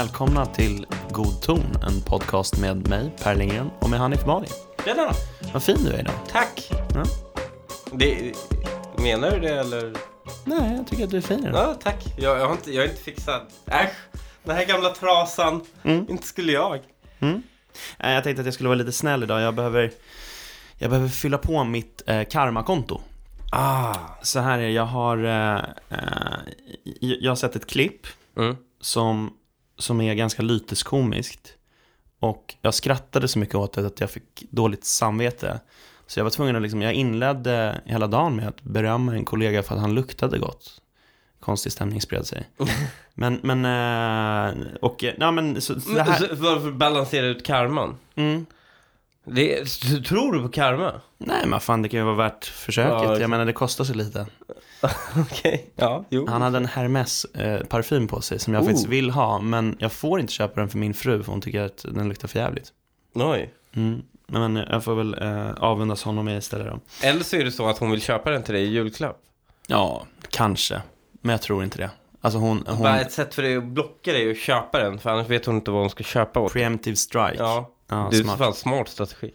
Välkomna till God ton, en podcast med mig, Per Lindgren, och med Hanif Bali. Då? Vad fin du är idag. Tack! Ja. Det, menar du det eller? Nej, jag tycker att du är fin idag. Ja, tack. Jag, jag, har, inte, jag är inte fixad. Äsch, den här gamla trasan. Mm. Inte skulle jag. Mm. Jag tänkte att jag skulle vara lite snäll idag. Jag behöver, jag behöver fylla på mitt eh, karmakonto. Ah. Så här är jag har, eh, eh, jag har sett ett klipp Mm. som, som är ganska lyteskomiskt. Och jag skrattade så mycket åt det att jag fick dåligt samvete. Så jag var tvungen att liksom, jag inledde hela dagen med att berömma en kollega för att han luktade gott. Konstig stämning spred sig. Men, men, eh, och, ja men så, så här. Varför balansera ut karman? Mm. Det, tror du på karma? Nej men fan det kan ju vara värt försöket. Ja. Jag menar det kostar så lite. Okej, ja, jo. Han hade en Hermes eh, parfym på sig som jag Oh. faktiskt vill ha. Men jag får inte köpa den för min fru för hon tycker att den luktar för jävligt. Oj. Mm. Men jag får väl eh, avundas honom istället då. Eller så är det så att hon vill köpa den till dig i julklapp. Ja, kanske. Men jag tror inte det. Alltså hon... hon Bara ett sätt för dig att blocka dig och köpa den, för annars vet hon inte vad hon ska köpa åt. preemptive strike. Ja, Ja, det är smart. fan smart strategi.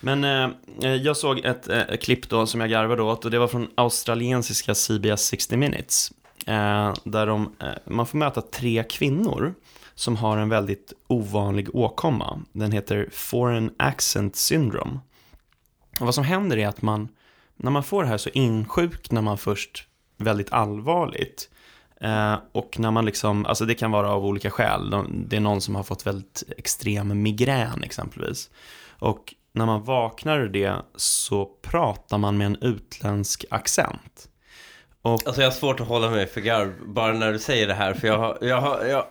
Men eh, jag såg ett eh, klipp då som jag garvade åt och det var från australiensiska CBS 60 Minutes. Eh, där de, eh, man får möta tre kvinnor som har en väldigt ovanlig åkomma. Den heter Foreign Accent Syndrome. Och vad som händer är att man, när man får det här så insjuknar man först väldigt allvarligt. Eh, och när man liksom, alltså det kan vara av olika skäl. De- Det är någon som har fått väldigt extrem migrän exempelvis. Och när man vaknar ur det så pratar man med en utländsk accent. Och Alltså jag har svårt att hålla mig för garv bara när du säger det här för jag har, jag har, jag,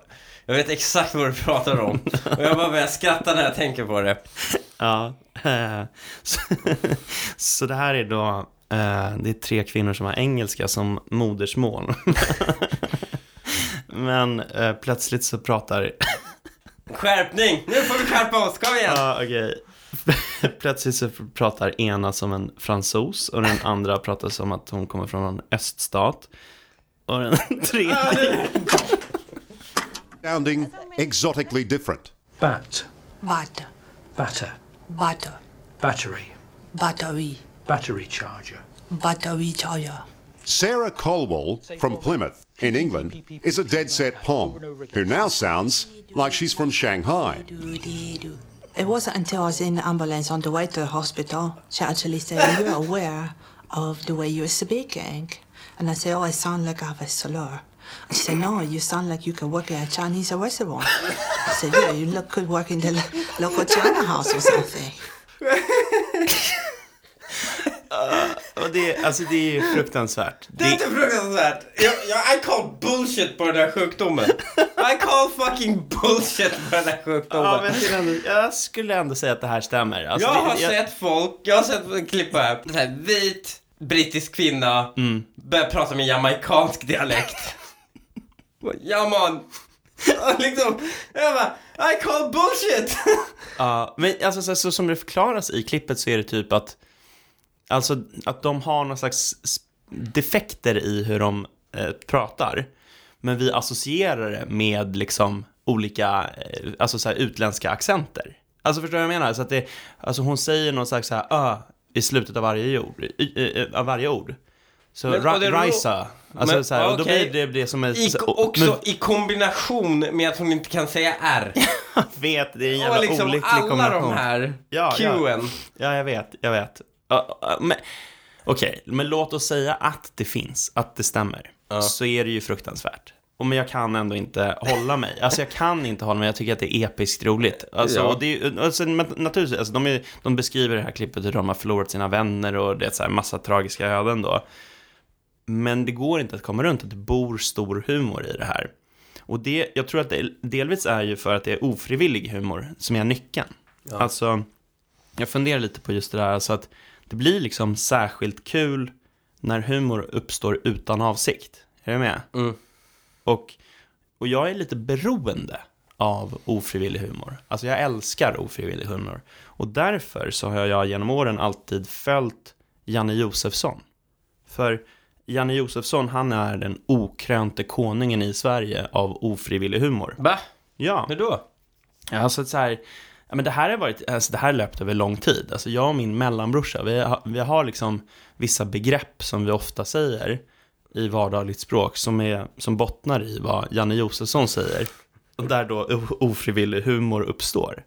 jag vet exakt vad du pratar om. Och jag bara börjar skratta när jag tänker på det. Ja, så, så det här är då, det är tre kvinnor som har engelska som modersmål. Men eh, plötsligt så pratar, Skärpning! Nu får vi skärpa oss, kom igen! ja okej. Plötsligt så pratar ena som en fransos och den andra pratar som att hon kommer från en öststat. Och den tredje, sounding exotically different. Bat, Butter, batter, butter, battery, battery, battery charger. battery charger. Sarah Colwell from Plymouth in England is a dead set Pom who now sounds like she's from Shanghai. It wasn't until I was in the ambulance on the way to the hospital she actually said, You're aware of the way you're speaking. And I said, Oh, I sound like I have a slur. And she said, No, you sound like you could work at a Chinese restaurant. I said, Yeah, you look, could work in the local China house or something. och det, alltså det är fruktansvärt. Det är inte fruktansvärt! Jag, jag, I call bullshit på den här sjukdomen. I call fucking bullshit på den här sjukdomen. Ja, men till ändå, jag skulle ändå säga att det här stämmer. Alltså, jag har det, sett folk, jag har sett en klipp här, så här vit brittisk kvinna börjar prata med jamaicansk dialekt. ja man. Ja, liksom, jag bara, I call bullshit! Ja, men alltså så, så som det förklaras i klippet så är det typ att, alltså att de har någon slags defekter i hur de eh, pratar. Men vi associerar det med liksom olika, eh, alltså så här utländska accenter. Alltså förstår du vad jag menar? Så att det, alltså hon säger någon slags så här ö i slutet av varje ord. I, i, av varje ord. Så Men- ra, och det Raisa. Alltså Men, så här, och då blir det, det som är... I, så- också men- i kombination med att hon inte kan säga R. Jag vet, det är en jävla Och liksom olycklig alla kombination. de här Ja, ja. Q'n. Ja, jag vet, jag vet. Ja, ja, men, Okej, men låt oss säga att det finns, att det stämmer. Så är det ju fruktansvärt. Och men jag kan ändå inte hålla mig. Alltså jag kan inte hålla mig, jag tycker att det är episkt roligt. Alltså, Ja. och det alltså, men naturligtvis, alltså, de, är, de beskriver det här klippet hur de har förlorat sina vänner och det är så här massa tragiska öden då. Men det går inte att komma runt att det bor stor humor i det här. Och det, jag tror att det delvis är ju för att det är ofrivillig humor som är nyckeln. Alltså, jag funderar lite på just det där, alltså att det blir liksom särskilt kul när humor uppstår utan avsikt. Är du med? Mm. Och, och jag är lite beroende av ofrivillig humor. Alltså jag älskar ofrivillig humor. Och därför så har jag genom åren alltid följt Janne Josefsson. För Janne Josefsson, han är den okrönte konungen i Sverige av ofrivillig humor. Va? Ja. Hur då? Alltså så här, ja, men det här har varit, alltså det här löpt över lång tid. Alltså jag och min mellanbrorsa, vi har, vi har liksom vissa begrepp som vi ofta säger i vardagligt språk som, är, som bottnar i vad Janne Josefsson säger. Och där då ofrivillig humor uppstår.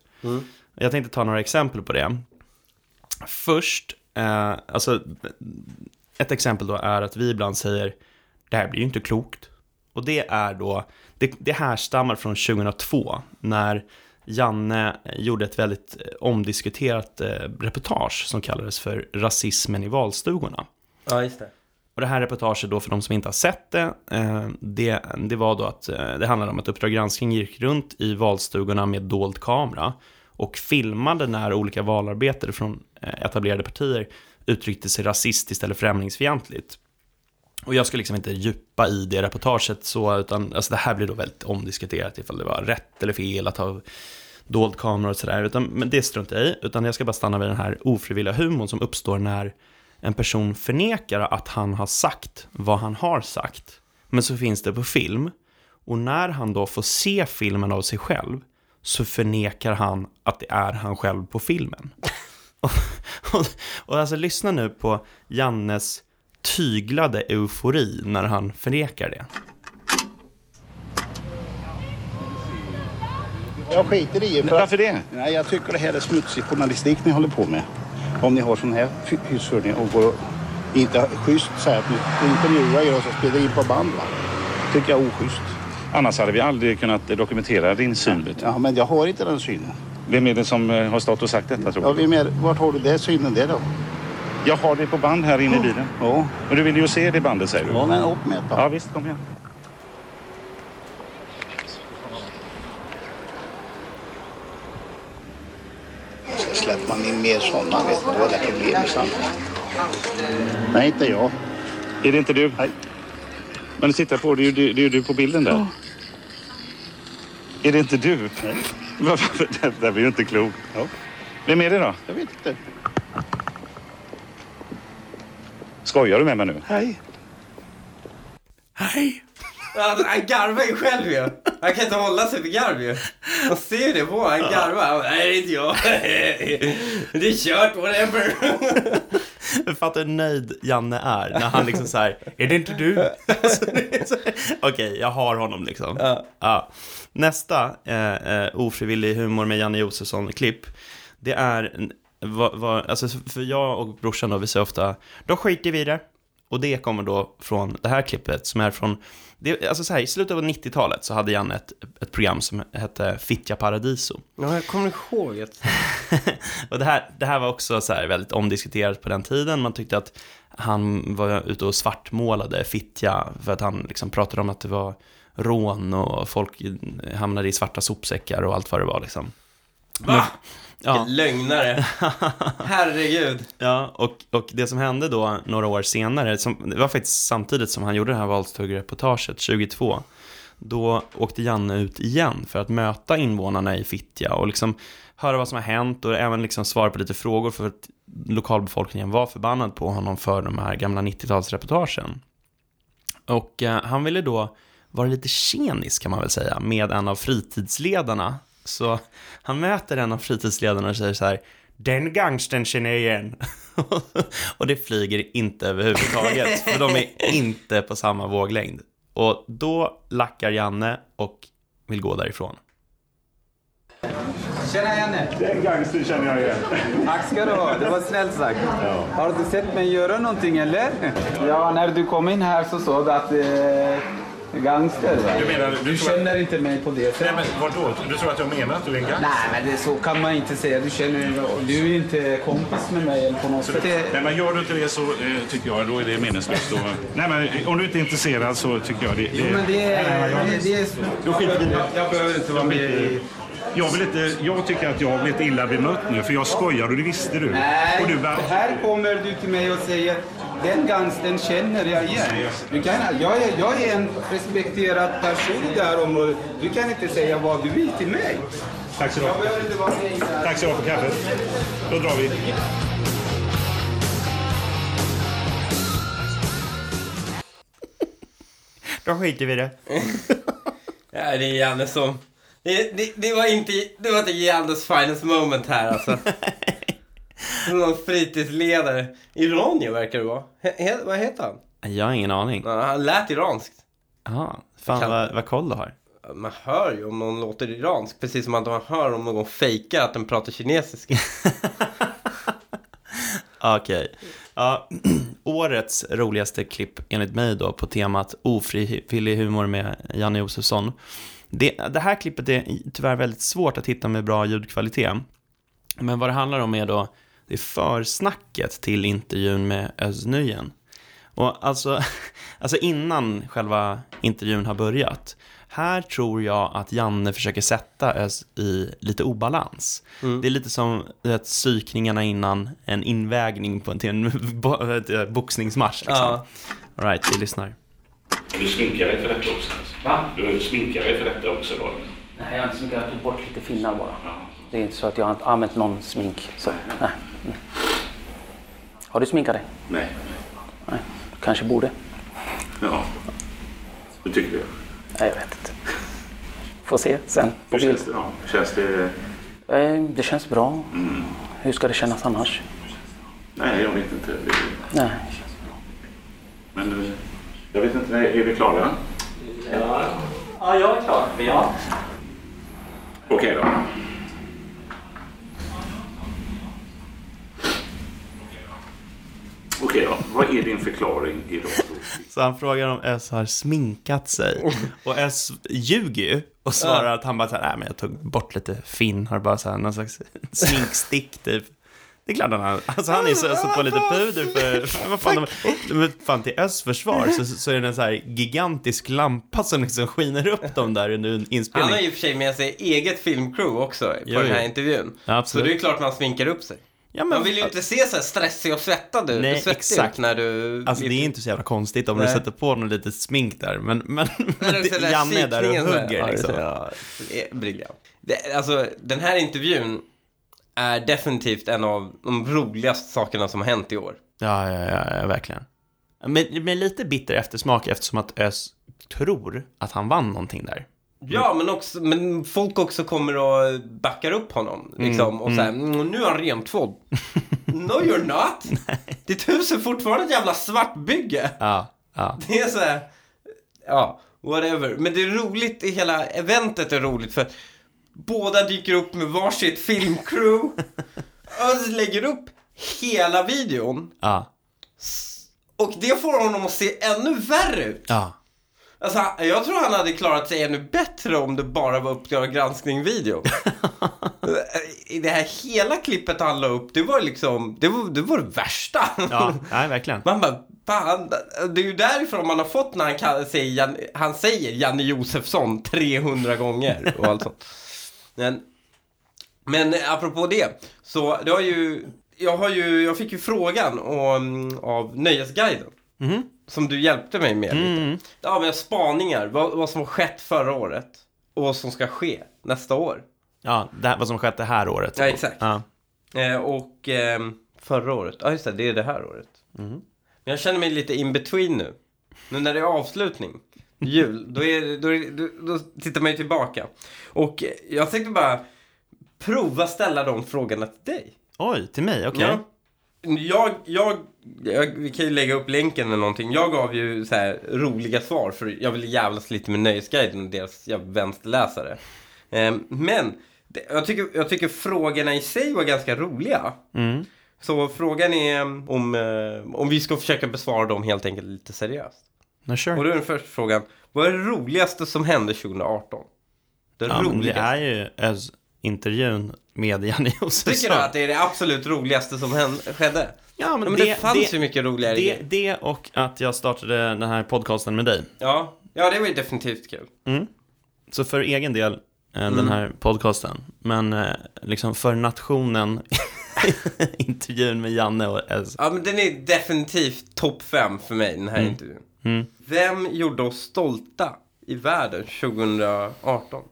Jag tänkte ta några exempel på det. Först, eh, alltså ett exempel då är att vi ibland säger det här blir ju inte klokt. Och det är då, det, det härstammar från 2002 när Janne gjorde ett väldigt eh, omdiskuterat eh, reportage som kallades för Rasismen i valstugorna. Ja, just det. Och det här reportaget då, för de som inte har sett det, eh, det, det var då att det handlade om att Uppdrag granskning gick runt i valstugorna med dold kamera och filmade när olika valarbetare från etablerade partier uttryckte sig rasistiskt eller främlingsfientligt. Och jag ska liksom inte djupa i det reportaget så, utan alltså det här blir då väldigt omdiskuterat ifall det var rätt eller fel att ha dold kamera och sådär, men det struntar jag i, utan jag ska bara stanna vid den här ofrivilliga humorn som uppstår när en person förnekar att han har sagt vad han har sagt, men så finns det på film, och när han då får se filmen av sig själv, så förnekar han att det är han själv på filmen. och, och, och alltså lyssna nu på Jannes tyglade eufori när han förnekar det. Jag skiter i det. För Varför det? Nej, jag tycker det här är smutsig journalistik ni håller på med. Om ni har sån här hysshörning och går och inte schysst säger att ni intervjuar er och så spelar in på band. Va? tycker jag är oschysst. Annars hade vi aldrig kunnat dokumentera din syn. Ja, men jag har inte den synen. Vem är det som eh, har stått och sagt detta tror Ja, du? vem är, vart har du den synen där då? Jag har det på band här inne i bilen. Ja, Men du vill ju se det bandet säger du? ja men upp med det. Ja visst, kom igen. Så släpper man in mer sådana, vet du, då är det problem i samhället. Nej, inte jag. Är det inte du? Nej. Men du tittar på, det är ju du, det är ju du på bilden där. Är det inte du? Nej. Det där blir ju inte klokt. Ja, Vem är det då? jag vet inte. Skojar du med mig nu? Hej. Hej! Alltså, han garvar ju själv ju. Han kan inte hålla sig för garv ju. Man ser ju det på Han garvar. Nej, det är inte jag. Det är kört, whatever. Fattar hur nöjd Janne är när han liksom så här, är det inte du? Alltså, Okej, jag har honom liksom. Ja. Nästa eh, eh, ofrivillig humor med Janne Josefsson-klipp, det är, vad, vad, alltså för jag och brorsan då, vi säger ofta, då skiter vi i det. Och det kommer då från det här klippet som är från, det, alltså så här, i slutet av 90-talet så hade Janne ett, ett program som hette Fittja Paradiso. Ja, jag kommer ihåg det. och det här, det här var också så här väldigt omdiskuterat på den tiden. Man tyckte att han var ute och svartmålade Fittja för att han liksom pratade om att det var rån och folk hamnade i svarta sopsäckar och allt vad det var liksom. Va? Ja, Lögnare. Herregud. ja och, och det som hände då några år senare, som, det var faktiskt samtidigt som han gjorde det här valstugreportaget 22, då åkte Janne ut igen för att möta invånarna i Fittja och liksom höra vad som har hänt och även liksom svara på lite frågor för att lokalbefolkningen var förbannad på honom för de här gamla 90-talsreportagen. Och eh, han ville då vara lite tjenis kan man väl säga med en av fritidsledarna. Så han möter en av fritidsledarna och säger så här den gangstern känner jag igen. och det flyger inte överhuvudtaget, för de är inte på samma våglängd. Och då lackar Janne och vill gå därifrån. Tjena Janne! Den gangster känner jag igen. Tack ska du ha, det var snällt sagt. Har du sett mig göra någonting eller? Ja, när du kom in här så sa du att eh, gangster va? Du menar- du du tror att- känner inte mig på det sättet? Nej, men vadå? Du tror att jag menar att du är en gangster? Nej, men det, så kan man inte säga. Du, känner, du är inte kompis med mig eller på något sätt. Nej, men gör du inte det så eh, tycker jag då är det meningslöst. Då. Nej, men om du inte är intresserad så tycker jag det... Jo, men det, det, det är... Då skiter vi det. Jag behöver inte vara med i... Jag, vill inte, jag tycker att jag har blivit illa bemött nu, för jag skojar och det visste du. Nej, och du bara, här kommer du till mig och säger den gangstern känner jag igen. Du kan, jag, är, jag är en respekterad person i det här området. Du kan inte säga vad du vill till mig. tack så du ha. Tack så du ha för kaffet. Då drar vi. Då skiter vi i det. Ja, det är Janne som Det, det, det var inte, det var inte Jannes finest moment här alltså. Någon fritidsledare. Iranier verkar det vara. He, vad heter han? Jag har ingen aning. Han lät iranskt. Ja, fan Kan- vad, vad koll du har. Man hör ju om någon låter iransk, precis som att man hör om någon fejkar att den pratar kinesiska. Okej. Ja, årets roligaste klipp enligt mig då på temat ofrivillig humor med Janne Josefsson. Det, det här klippet är tyvärr väldigt svårt att hitta med bra ljudkvalitet. Men vad det handlar om är då det är försnacket till intervjun med Özz. Och alltså, alltså innan själva intervjun har börjat. Här tror jag att Janne försöker sätta Özz i lite obalans. Det är lite som vet, psykningarna innan en invägning på, till en bo, ett boxningsmatch. Liksom. Ja. All right, vi lyssnar. Du sminkar dig för detta också? Va? Du sminkar dig för detta också då? Nej, jag har inte sminkat. Jag tog bort lite finnar bara. Det är inte så att jag har använt någon smink. Så, nej. Mm. Har du sminkat dig? Nej. Nej, kanske borde. Ja. Du tycker det? Nej, jag vet inte. Får se sen på Hur känns det då? Känns det... Eh, Det känns bra. Hur ska det kännas annars? Nej, jag vet inte. Det... Nej. Men eh, jag vet inte. Är vi klara? Ja, ja jag är klar. Ja. Okej då. Okej då. Vad är din förklaring idag? Så han frågar om S har sminkat sig. Och S ljuger ju och svarar att han bara så här, nej men jag tog bort lite fin, har bara så här, någon slags sminkstick typ. Det är klart han har, alltså han är så, så på lite puder för, för vad fan, de, men fan till Ös försvar så, så är det en så här gigantisk lampa som liksom skiner upp dem där under en Han inspelning. har ju för sig med sig eget filmcrew också på Jo, den här intervjun. Ja, absolut. Så det är klart man sminkar upp sig. Ja, Man vill ju inte se så här stressig och svettad ut. Nej, exakt. ut när du... Alltså det är inte så jävla konstigt om du Nej. sätter på något litet smink där, men, men, men du det, den Janne är där och hugger Ja, liksom. Ja, briljant. Det, alltså, den här intervjun är definitivt en av de roligaste sakerna som har hänt i år. Ja, ja, ja, ja verkligen. Med, med lite bitter eftersmak eftersom att Ös tror att han vann någonting där. Ja, men, också, men folk också kommer och backar upp honom. Liksom, och säger, mm, nu är han rentvådd. no you're not. Ditt hus är fortfarande ett jävla svartbygge. Ja, ja. Det är så här, ja, whatever. Men det är roligt, i hela eventet är roligt för båda dyker upp med varsitt filmcrew. och lägger upp hela videon. Ja, Och det får honom att se ännu värre ut. ja. Alltså, jag tror han hade klarat sig ännu bättre om det bara var Uppdrag granskning-video. I det här hela klippet han la upp, det var liksom, det var det, var det värsta. Ja, nej, verkligen. Man bara, fan, det är ju därifrån man har fått när han, kan, säger, han säger Janne Josefsson 300 gånger och allt sånt. Men, men apropå det, så det har ju, jag har ju, jag fick ju frågan om, av Nöjesguiden. Som du hjälpte mig med lite. Ja, men spaningar, vad, vad som har skett förra året och vad som ska ske nästa år. Ja, det här, vad som skett det här året. Ja, exakt. Ja. Eh, och ehm, förra året, ja just det, det är det här året. Men jag känner mig lite in between nu. Nu när det är avslutning, jul, då, är, då, är, då, då tittar man ju tillbaka. Och eh, jag tänkte bara prova ställa de frågorna till dig. Oj, till mig, okej. Ja. Jag, jag, jag, vi kan ju lägga upp länken eller någonting. Jag gav ju så här roliga svar för jag ville jävlas lite med Nöjesguiden och deras jävla vänsterläsare. Ehm, men det, jag, tycker, jag tycker frågorna i sig var ganska roliga. Mm. Så frågan är om, eh, om vi ska försöka besvara dem helt enkelt lite seriöst. No, sure. Och då är den första frågan, vad är det roligaste som hände 2018? Det Ja, men det roligaste. är ju Öz-intervjun med Janne Josefsson. Tycker du att det är det absolut roligaste som hände, skedde? Ja, men, men det, fanns ju mycket roligare det, grejer. det och att jag startade den här podcasten med dig. Ja, ja det var ju definitivt kul. Så för egen del, eh, Mm. den här podcasten. Men eh, liksom för nationen, intervjun med Janne och Öz. Ja, men den är definitivt topp fem för mig, den här intervjun. Mm. Vem gjorde oss stolta i världen 2018?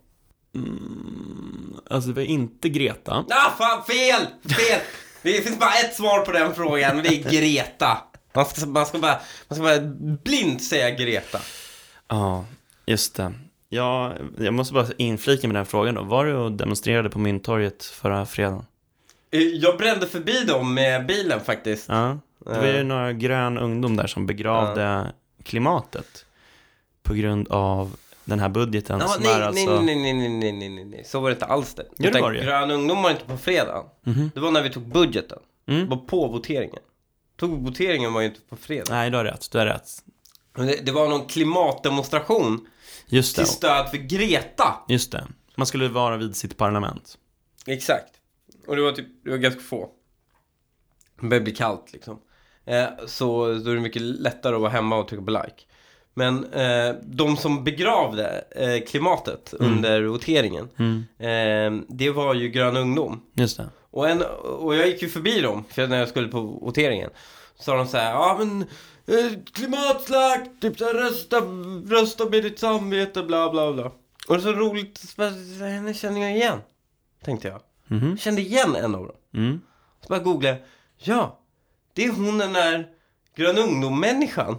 Alltså det var inte Greta. Ah, fan, fel! Fel! Det finns bara ett svar på den frågan och det är Greta. Man ska, man ska, bara, man ska bara blint säga Greta. Ja, just det. Ja, jag måste bara inflika med den frågan då. Var du och demonstrerade på Mynttorget förra fredagen? Eh, Jag brände förbi dem med bilen faktiskt. Ja. Det var ju några grön ungdom där som begravde klimatet på grund av den här budgeten Ja, som nej, är alltså... nej, nej, nej, nej, nej, nej, nej, så var det inte alls det. det Utan var det ju. Grön ungdom var inte på fredag. Mhm. Det var när vi tog budgeten. Mm. Det var på voteringen. Tog voteringen var ju inte på fredag. Nej, du har rätt. Du har rätt. Men Det, det var någon klimatdemonstration Just det. till stöd för Greta. Just det. Man skulle vara vid sitt parlament. Exakt. Och det var typ, det var ganska få. Det började bli kallt liksom. Eh, så då är det mycket lättare att vara hemma och trycka på like. Men eh, de som begravde eh, klimatet under voteringen, Mm. eh, det var ju Grön Ungdom. Just det. Och, en, och jag gick ju förbi dem för när jag skulle på voteringen. Så sa de så här, ja men eh, klimatslakt, typ så här, rösta, rösta med ditt samvete, bla bla bla. Och det är så roligt, henne känner jag igen. Tänkte jag. Jag kände igen en av dem. Mm. Så bara googlade ja, det är hon den där grön ungdom-människan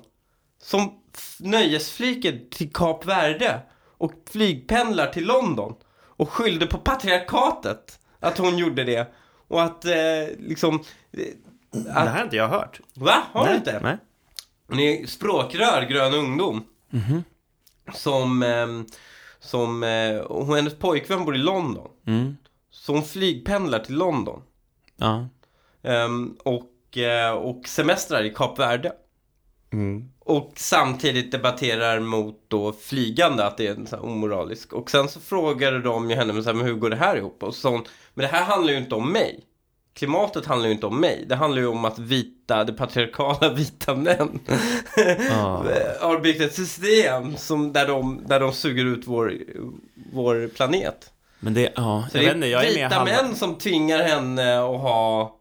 som nöjesflyger till Kap Verde och flygpendlar till London och skyllde på patriarkatet att hon gjorde det och att eh, liksom... eh, Det här har inte jag hört. Va? Har du Nej, inte? Nej. Hon är språkrör, grön ungdom. Som, ehm, som, eh, och hennes pojkvän bor i London. Mm. Så hon flygpendlar till London. Ja. Ehm, och, eh, och semestrar i Kap Verde. Mm. Och samtidigt debatterar mot då flygande att det är så här omoraliskt. Och sen så frågade de ju henne, men, så här, men hur går det här ihop? Och så hon, men det här handlar ju inte om mig. Klimatet handlar ju inte om mig. Det handlar ju om att vita, det patriarkala vita män Ah. har byggt ett system som, där, de, där de suger ut vår, vår planet. Men det, ja, Så jag det vet inte, jag är med vita män som tvingar henne att ha...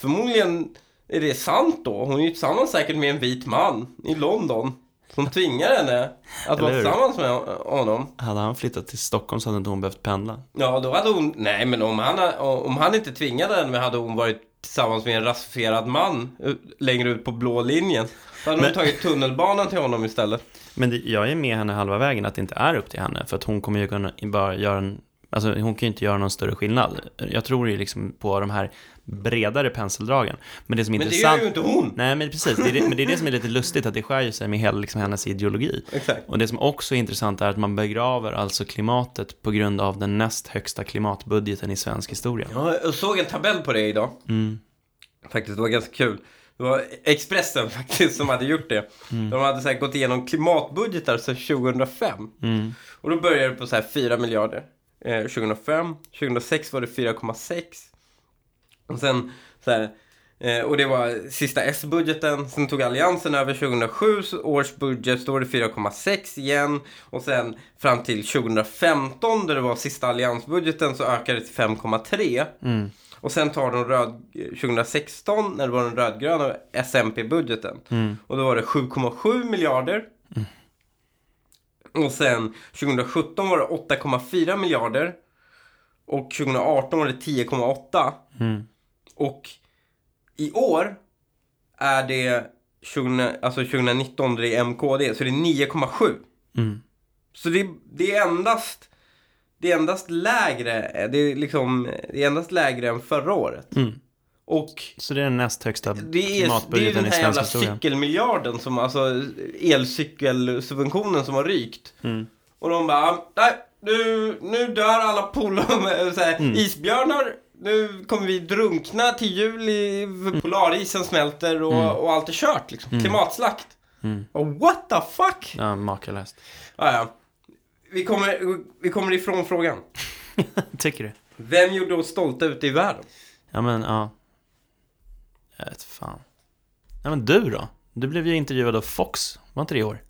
Förmodligen är det sant då. Hon är ju tillsammans säkert med en vit man i London. Som tvingar henne att vara tillsammans med honom. Hade han flyttat till Stockholm så hade inte hon behövt pendla. Ja, då hade hon... Nej, men om han, om han inte tvingade henne hade hon varit tillsammans med en rasifierad man eh, längre ut på blå linjen. Då hade Men- hon tagit tunnelbanan till honom istället. Men det, jag är med henne halva vägen att det inte är upp till henne. För att hon kommer ju kunna bara göra en... Alltså hon kan ju inte göra någon större skillnad. Jag tror ju liksom på de här bredare penseldragen. Men det som är Men det intressant... gör ju inte hon. Nej men precis, det det, men det är det som är lite lustigt att det skär ju sig med hela liksom, hennes ideologi. Exakt. Och det som också är intressant är att man begraver alltså klimatet på grund av den näst högsta klimatbudgeten i svensk historia. Ja, jag såg en tabell på det idag. Mm. Faktiskt, det var ganska kul. Det var Expressen faktiskt som hade gjort det. Mm. De hade så gått igenom klimatbudgetar sedan 2005. Mm. Och då började det på så här 4 miljarder. Eh, 2005, 2006 var det 4,6. Och sen så här, eh, och det var sista S-budgeten. Sen tog Alliansen över 2007 så års budget. Då var det 4,6 igen. Och sen fram till 2015 där det var sista alliansbudgeten så ökade det till 5,3. Mm. Och sen tar de röd, 2016 när det var den rödgröna SMP-budgeten. Mm. Och då var det 7,7 miljarder. Och sen 2017 var det 8,4 miljarder. Och 2018 var det 10,8. Och i år är det 20, alltså 2019 det är MKD, så det är 9,7. Mm. Så det, det är endast det är endast lägre, det är liksom, det är endast lägre än förra året. Mm. Och Så det är den näst högsta det är, det är ju klimatbudgeten den i här svensk jävla historia. cykelmiljarden som, alltså elcykelsubventionen som har rykt. Mm. Och de bara, nej, nu, nu dör alla polare med så här, Mm. isbjörnar. Nu kommer vi drunkna till juli, polarisen smälter och, Mm. och allt är kört liksom. Klimatslakt. Mm. Och what the fuck? Ja, makalöst. Ah, ja. vi, kommer, vi kommer ifrån frågan. Tycker du? Vem gjorde oss stolta ute i världen? Ja, men ja. Jag vet fan. Ja, men du då? Du blev ju intervjuad av Fox, var inte det i år?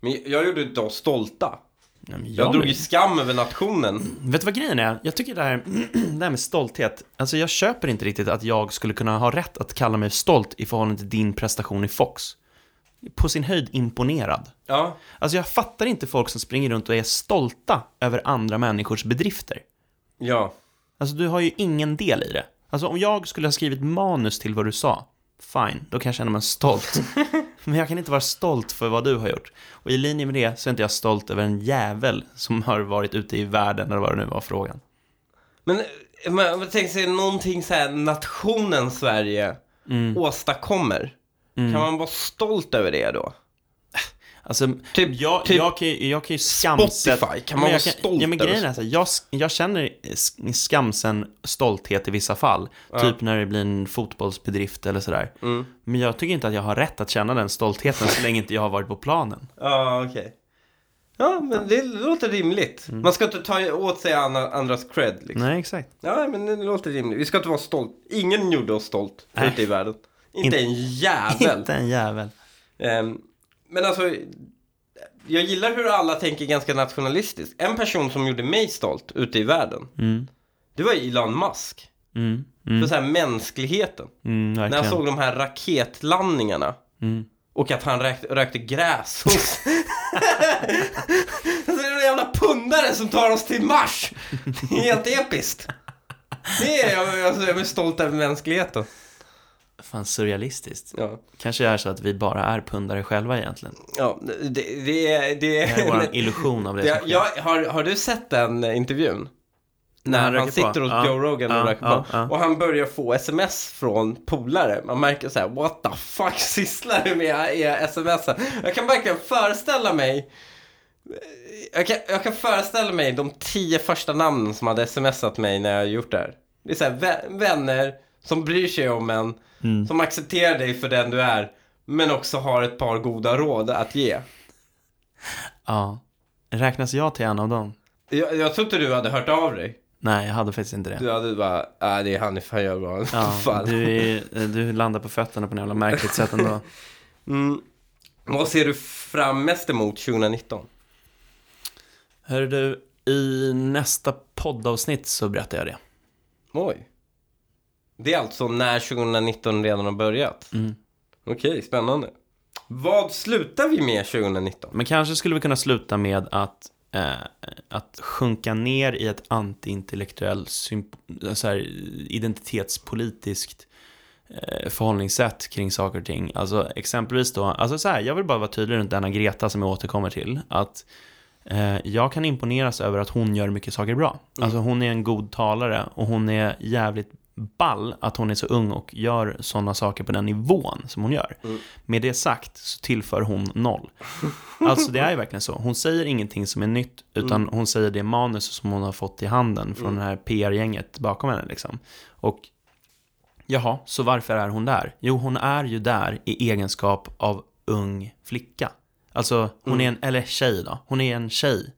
Men jag gjorde inte oss stolta. Ja, men Jag drog ju skam över nationen. Vet du vad grejen är? Jag tycker det här, det här med stolthet, alltså jag köper inte riktigt att jag skulle kunna ha rätt att kalla mig stolt i förhållande till din prestation i Fox. På sin höjd imponerad. Ja, Alltså jag fattar inte folk som springer runt och är stolta över andra människors bedrifter. ja. Alltså du har ju ingen del i det. Alltså om jag skulle ha skrivit manus till vad du sa, fine, då kan jag känna mig stolt. Men jag kan inte vara stolt för vad du har gjort. Och i linje med det så är inte jag stolt över en jävel som har varit ute i världen, eller vad det nu var frågan. Men man tänker sig någonting så här nationen Sverige Mm. åstadkommer. Kan man vara stolt över det då? Alltså, Typ- jag, typ jag, kan, ju- jag kan ju skamset... Spotify, kan man vara jag stolt Ja, men grejen är så här, jag, jag känner sk- skamsen stolthet i vissa fall. Typ när det blir en fotbollsbedrift eller sådär. Mm. Men jag tycker inte att jag har rätt att känna den stoltheten så länge inte jag har varit på planen. Ja, okej. Ja, men det låter rimligt. Man ska inte ta åt sig andra- andras cred liksom. Nej, exakt. Ja, men det låter rimligt. Vi ska inte vara stolt. Ingen gjorde oss stolt ute i världen. Inte In- en jävel. Inte en jävel. Ehm, men alltså, jag gillar hur alla tänker ganska nationalistiskt. En person som gjorde mig stolt ute i världen, Mm. det var Elon Musk. Mm. För Mm. så här mänskligheten. Mm, När jag såg de här raketlandningarna. Mm. Och att han rök, rökte gräs hos... alltså det är en jävla pundare som tar oss till Mars. Det är helt episkt. Det är jag, alltså, jag är stolt över mänskligheten. Fan, surrealistiskt. Ja, Kanske är så att vi bara är pundare själva egentligen. ja det, det är... Det Det är en illusion av det det, jag, har, har du sett den intervjun? När han han, röker på? sitter hos Ja. Joe Rogan och Ja, röker ja, på. Och han börjar få sms från polare. Man märker så här: what the fuck sysslar du med i sms? Jag kan verkligen föreställa mig jag kan, jag kan föreställa mig de tio första namnen som hade smsat mig när jag gjort det här. Det är så här, vä- vänner som bryr sig om en, Mm. som accepterar dig för den du är, men också har ett par goda råd att ge. Ja. Räknas jag till en av dem? Jag, jag tror inte du hade hört av dig. Nej, jag hade faktiskt inte det. Du hade bara, äh, det är Hanif, han gör bra. Ja, du, är, du landar på fötterna på något jävla märkligt sätt ändå. Mm. Vad ser du fram mest emot 2019? Hör du, i nästa poddavsnitt så berättar jag det. Oj. Det är alltså när 2019 redan har börjat? Mm. Okej, spännande. Vad slutar vi med 2019? Men kanske skulle vi kunna sluta med att, eh, att sjunka ner i ett antiintellektuell, symp- så här, identitetspolitiskt eh, förhållningssätt kring saker och ting. Alltså exempelvis då, alltså så här, jag vill bara vara tydlig runt denna Greta som jag återkommer till. Att eh, jag kan imponeras över att hon gör mycket saker bra. Alltså hon är en god talare och hon är jävligt ball att hon är så ung och gör sådana saker på den nivån som hon gör. Med det sagt så tillför hon noll. Alltså det är ju verkligen så. Hon säger ingenting som är nytt, utan hon säger det manus som hon har fått i handen från det här PR-gänget bakom henne. Liksom. Och jaha, så varför är hon där? Jo, hon är ju där i egenskap av ung flicka. Alltså, hon är en, eller tjej då, hon är en tjej.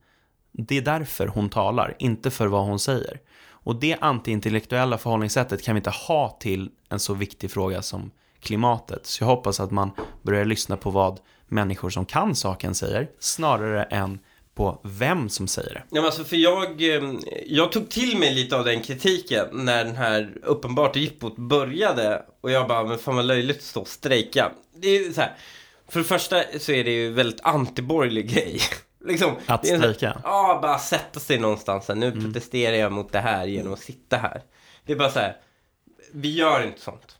Det är därför hon talar, inte för vad hon säger. Och det antiintellektuella förhållningssättet kan vi inte ha till en så viktig fråga som klimatet. Så jag hoppas att man börjar lyssna på vad människor som kan saken säger, snarare än på vem som säger det. Ja, men alltså för jag, eh, jag tog till mig lite av den kritiken när den här uppenbart jippot började och jag bara, men fan vad löjligt att stå och strejka. Det är så här, för det första så är det ju väldigt antiborgerlig grej liksom, Att strejka? Ja, bara sätta sig någonstans. Här, Nu protesterar jag mot det här genom att sitta här. Det är bara så här, vi gör inte sånt.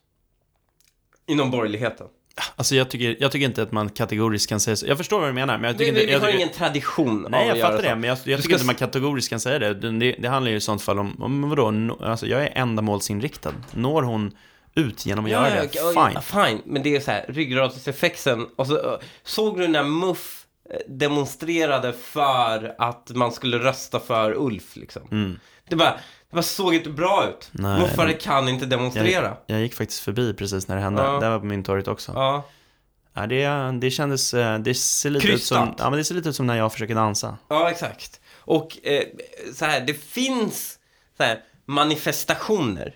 Inom borgerligheten. Alltså jag tycker, jag tycker inte att man kategoriskt kan säga så. Jag förstår vad du menar, men jag Vi, tycker vi, inte... vi jag har tycker, ingen tradition Nej, av jag fattar det, men jag, jag tycker ska inte man kategoriskt kan säga det. Det, det. handlar ju i sånt fall om, om vadå, no, alltså jag är ändamålsinriktad. Når hon ut genom att göra det, ja, fine. fine. Men det är så här, ryggradsreflexen. Och så, såg du när Muff demonstrerade för att man skulle rösta för Ulf liksom? Det bara, det bara såg inte bra ut. Mm. Nej, Muffare kan inte demonstrera. Jag, jag gick faktiskt förbi precis när det hände. Ja. Det var på Mynttorget också. Ja. Ja, det, det kändes, eh, det ser lite ut som, ja men det ser lite ut som när jag försöker dansa. Ja, exakt. Och eh, så här, det finns så här, manifestationer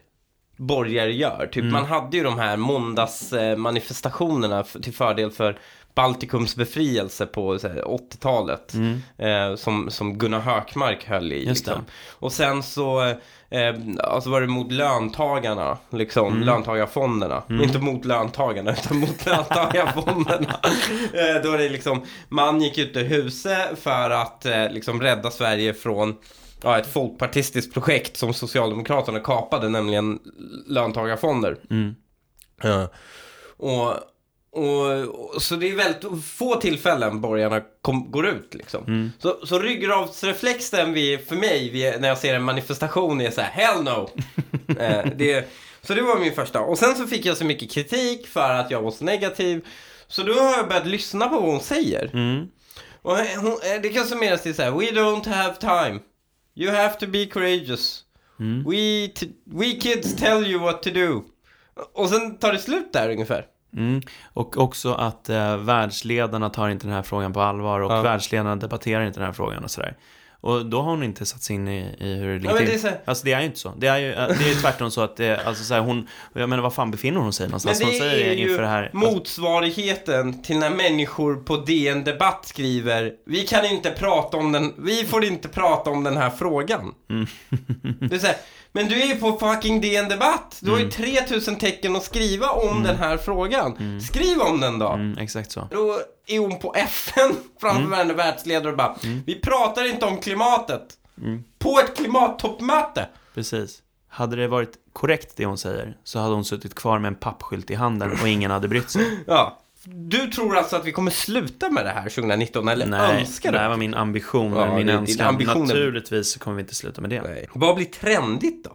borgare gör. Typ, Mm. Man hade ju de här måndagsmanifestationerna f- till fördel för Baltikums befrielse på så här, 80-talet. Eh, som, som Gunnar Hökmark höll i. Mm. Liksom. Och sen så eh, alltså var det mot löntagarna, liksom, Mm. löntagarfonderna. Inte mot löntagarna, utan mot löntagarfonderna. eh, då är det liksom, man gick ut ur huset för att eh, liksom rädda Sverige från ja, ett folkpartistiskt projekt som Socialdemokraterna kapade, nämligen löntagarfonder. Mm. Ja. Och Och, och, så det är väldigt få tillfällen borgarna kom, går ut liksom. Mm. Så, så ryggradsreflexen vid, för mig vid, när jag ser en manifestation är så här, hell no! eh, det, så det var min första. Och sen så fick jag så mycket kritik för att jag var så negativ. Så då har jag börjat lyssna på vad hon säger. Mm. Och hon, eh, det kan summeras till så här, we don't have time. You have to be courageous. Mm. We, we kids tell you what to do. Och sen tar det slut där ungefär. Mm. Och också att eh, världsledarna tar inte den här frågan på allvar och Ja. världsledarna debatterar inte den här frågan och sådär. Och då har hon inte satt sig in i, i hur det ligger Ja, till. det är så Alltså det är ju inte så. Det är ju eh, det är ju tvärtom så att det, alltså så här, hon, jag menar vad fan befinner hon sig någonstans? Men hon det säger är ju inför det här. motsvarigheten till när människor på DN Debatt skriver Vi kan inte prata om den, vi får inte prata om den här frågan. Mm. Det är så här, men du är ju på fucking DN Debatt. Du har ju 3000 tecken att skriva om den här frågan. Skriv om den då. Mm, exakt så. Då är hon på FN framför varenda världsledare och bara Vi pratar inte om klimatet. På ett klimattoppmöte. Precis. Hade det varit korrekt det hon säger så hade hon suttit kvar med en pappskylt i handen och ingen hade brytt sig. Ja. Du tror alltså att vi kommer sluta med det här 2019 eller Nej, önskar det det? här var min ambition, Ja, min det önskan. ambition. Naturligtvis så kommer vi inte sluta med det. Nej. Vad blir trendigt då?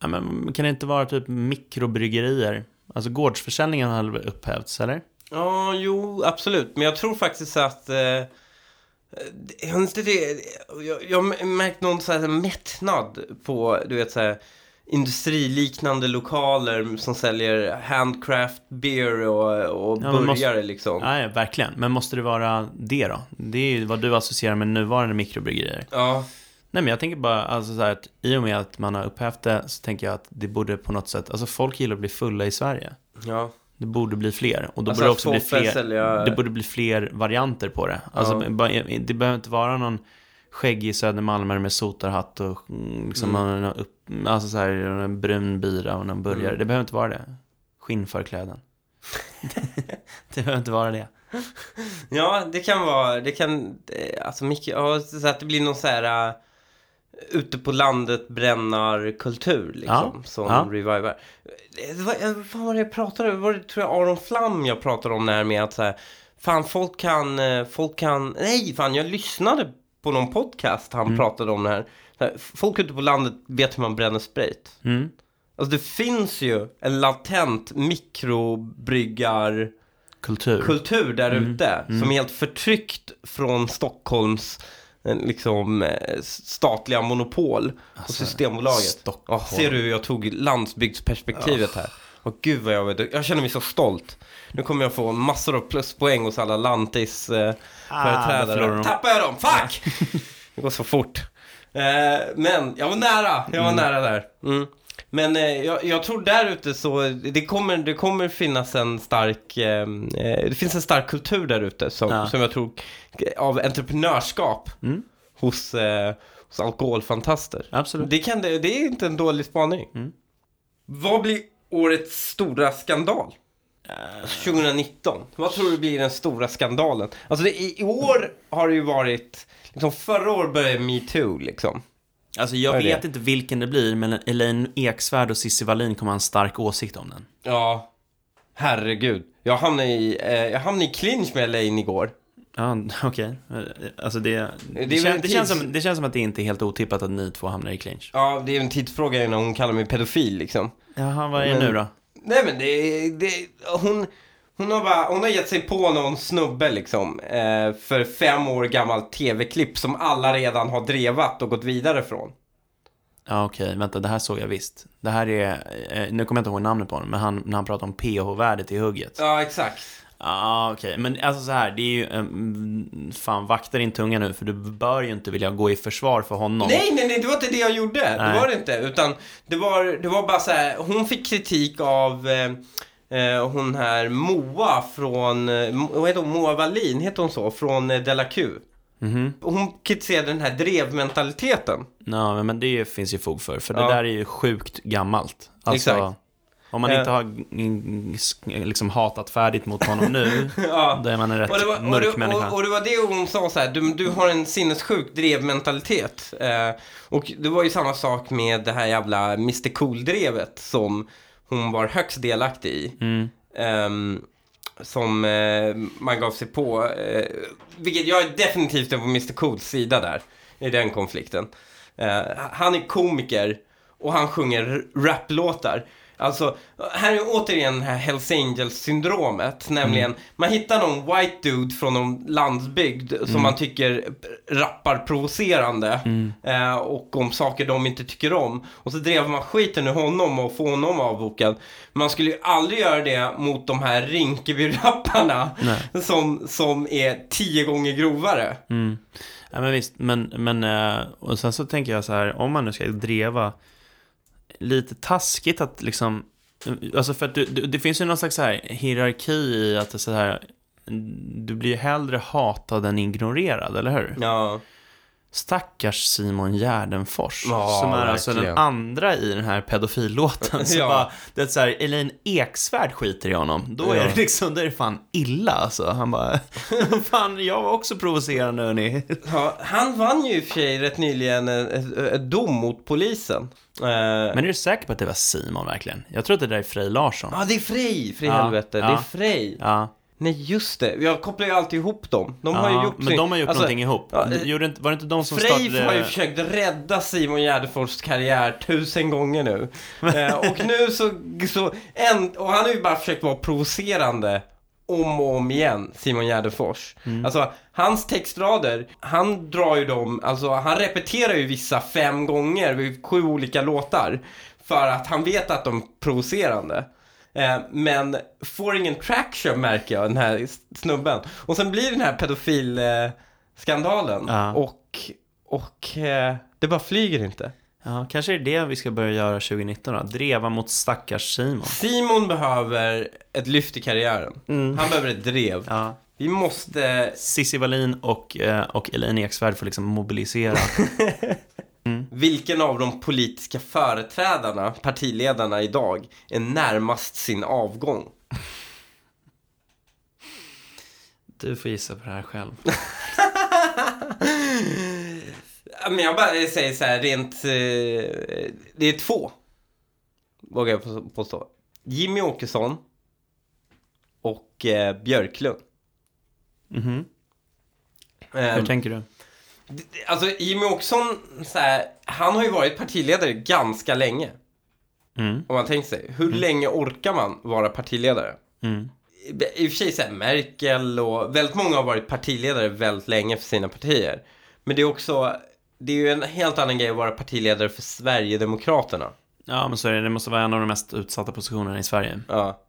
Ja, men kan det inte vara typ mikrobryggerier? Alltså gårdsförsäljningen har väl upphävts, eller? Ja, jo, absolut. Men jag tror faktiskt att... Eh, det, jag har märkt någon så här mättnad på, du vet så här industriliknande lokaler som säljer handcraft beer och, och Ja, burgare måste- liksom. Nej, verkligen. Men måste det vara det då? Det är ju vad du associerar med nuvarande mikrobryggerier. Ja, Nej, men jag tänker bara, alltså så här, att i och med att man har upphävt det så tänker jag att det borde på något sätt, alltså folk gillar att bli fulla i Sverige. ja. Det borde bli fler. Och då Alltså borde också bli fler, sälja- det borde bli fler varianter på det. Alltså, Ja. det behöver inte vara någon skäggig södermalmare med sotarhatt och mm, liksom Mm. upp, alltså så här, en brun bira och någon burgare. Mm. Det behöver inte vara det. Skinnförkläden. det behöver inte vara det. Ja, det kan vara, det kan, eh, alltså mycket, ja, så att det blir någon så här uh, ute på landet brännarkultur liksom, Ja, som ja. revivar. Eh, Vad, eh, vad var det jag pratade om? Var det, tror jag, Aron Flam jag pratade om det här med att så här, fan folk kan, eh, folk kan, nej fan jag lyssnade på någon podcast han Mm. pratade om det här. Folk ute på landet vet hur man bränner sprit. Mm. Alltså det finns ju en latent mikrobryggar Kultur. kultur där Mm. ute som är helt förtryckt från Stockholms eh, liksom eh, statliga monopol och Alltså, Systembolaget. Stockholm. Ja, ser du hur jag tog landsbygdsperspektivet här? Och gud vad jag vet, jag känner mig så stolt. Nu kommer jag få massor av pluspoäng hos alla Lantis eh, Ah, företrädare. Tappar jag dem? Fuck! det går så fort. Eh, men jag var nära, jag var nära där. Mm. Men eh, jag, jag tror där ute så, det kommer, det kommer finnas en stark, eh, eh, det finns en stark kultur där ute som, Ja. som jag tror, eh, av entreprenörskap Mm. hos, eh, hos alkoholfantaster. Absolut. Det, kan, det, det är inte en dålig spaning. Mm. Vad blir årets stora skandal? 2019. Vad tror du blir den stora skandalen? Alltså det, i, i år har det ju varit, liksom förra året började metoo liksom. Alltså jag Vad är vet det? inte vilken det blir, men Elaine Eksvärd och Cissi Wallin kommer ha en stark åsikt om den. Ja, herregud. Jag hamnade i, eh, jag hamnade i clinch med Elaine igår. Ja, okej. Alltså det, det, kän, en det, känns som, det känns som att det inte är helt otippat att ni två hamnar i clinch. Ja, det är en tidsfråga innan hon kallar mig pedofil liksom. Jaha, vad är det Men- nu då? Nej men det, det hon, hon har bara, hon har gett sig på någon snubbe liksom. Eh, för fem år gammalt tv-klipp som alla redan har drevat och gått vidare från. Ja, okej, vänta, det här såg jag visst. Det här är, eh, nu kommer jag inte ihåg namnet på honom, men han, när han pratar om pH-värdet i hugget. Ja, exakt. Ja, okej, men alltså så här, det är ju, um, fan, vakta din tunga nu, för du bör ju inte vilja gå i försvar för honom. Nej, nej, nej, det var inte det jag gjorde. Det Nej. var det inte. Utan det var, det var bara så här, hon fick kritik av eh, eh, hon här Moa från, eh, vad heter hon, Moa Wallin, heter hon så? Från eh, Della Q. Mhm. Hon kritiserade den här drevmentaliteten. Ja, men- det finns ju fog för, för det Ja. där är ju sjukt gammalt. Alltså, Exakt. om man Eh. inte har mm, sk- liksom hatat färdigt mot honom nu, Ja. då är man en rätt Och det, var, och, mörk det, människa. och, och det var det hon sa så här, du, du har en sinnessjuk drevmentalitet. Eh, och det var ju samma sak med det här jävla Mr Cool-drevet som hon var högst delaktig i. Mm. Ehm, som eh, man gav sig på. Eh, vilket jag är definitivt på Mr Cools sida där, i den konflikten. Eh, han är komiker och han sjunger raplåtar. Alltså, här är återigen det här Hells Angels-syndromet. Nämligen, man hittar någon white dude från någon landsbygd som man tycker rappar provocerande. Eh, och om saker de inte tycker om. Och så drev man skiten ur honom och får honom avbokad. Man skulle ju aldrig göra det mot de här Rinkeby-rapparna. Som, som är tio gånger grovare. Ja, men visst, men, men eh, och sen så tänker jag så här, om man nu ska dreva, lite taskigt att liksom, alltså för att du, du, det finns ju någon slags så här hierarki i att det är så här, du blir ju hellre hatad än ignorerad, eller hur? Ja. Stackars Simon Gärdenfors, Ja, som är alltså den verkligen. andra i den här pedofillåten. Så Ja. bara, det är så här, Elaine Eksvärd skiter i honom. Då är Ja. det liksom, då är det fan illa alltså. Han bara, fan jag var också provocerande hörni. Ja, han vann ju i och för sig rätt nyligen ett, dom mot polisen. Eh, Men är du säker på att det var Simon verkligen? Jag tror att det där är Frej Larsson. Ja, det är Frej, för Ja, helvete. Det är Frej. Ja, Nej, just det. Jag kopplar ju alltid ihop dem. De har ju gjort men sin- de har gjort alltså, någonting ihop. ja, Gjorde inte, var det inte de som Frej startade... har ju försökt rädda Simon Gärdenfors karriär tusen gånger nu. eh, och nu så, så en, och han har ju bara försökt vara provocerande om och om igen, Simon Gärdenfors. Alltså, hans textrader, han drar ju dem, alltså han repeterar ju vissa fem gånger vid sju olika låtar. För att han vet att de är provocerande. Eh, men får ingen traction märker jag, den här snubben. Och sen blir den här pedofilskandalen. skandalen Ja. Och, och eh, det bara flyger inte. Ja, kanske är det vi ska börja göra 2019 då. Dreva mot stackars Simon. Simon behöver ett lyft i karriären. Han behöver ett drev. Ja. Vi måste... Cissi Wallin och, eh, och Elaine Eksvärd får liksom mobilisera. Vilken av de politiska företrädarna, partiledarna idag, är närmast sin avgång? Du får gissa på det här själv. Men jag bara säger så här rent... Eh, det är två. Vågar jag på- påstå. Jimmy Åkesson och eh, Björklund. Mhm. Ehm, Hur tänker du? Alltså Jimmy Åkesson, så här, han har ju varit partiledare ganska länge. Mm. Om man tänker sig. Hur länge orkar man vara partiledare? Mm. I och för sig så här, Merkel och väldigt många har varit partiledare väldigt länge för sina partier. Men det är också, det är ju en helt annan grej att vara partiledare för Sverigedemokraterna. Ja, men så är det. Det måste vara en av de mest utsatta positionerna i Sverige. Ja.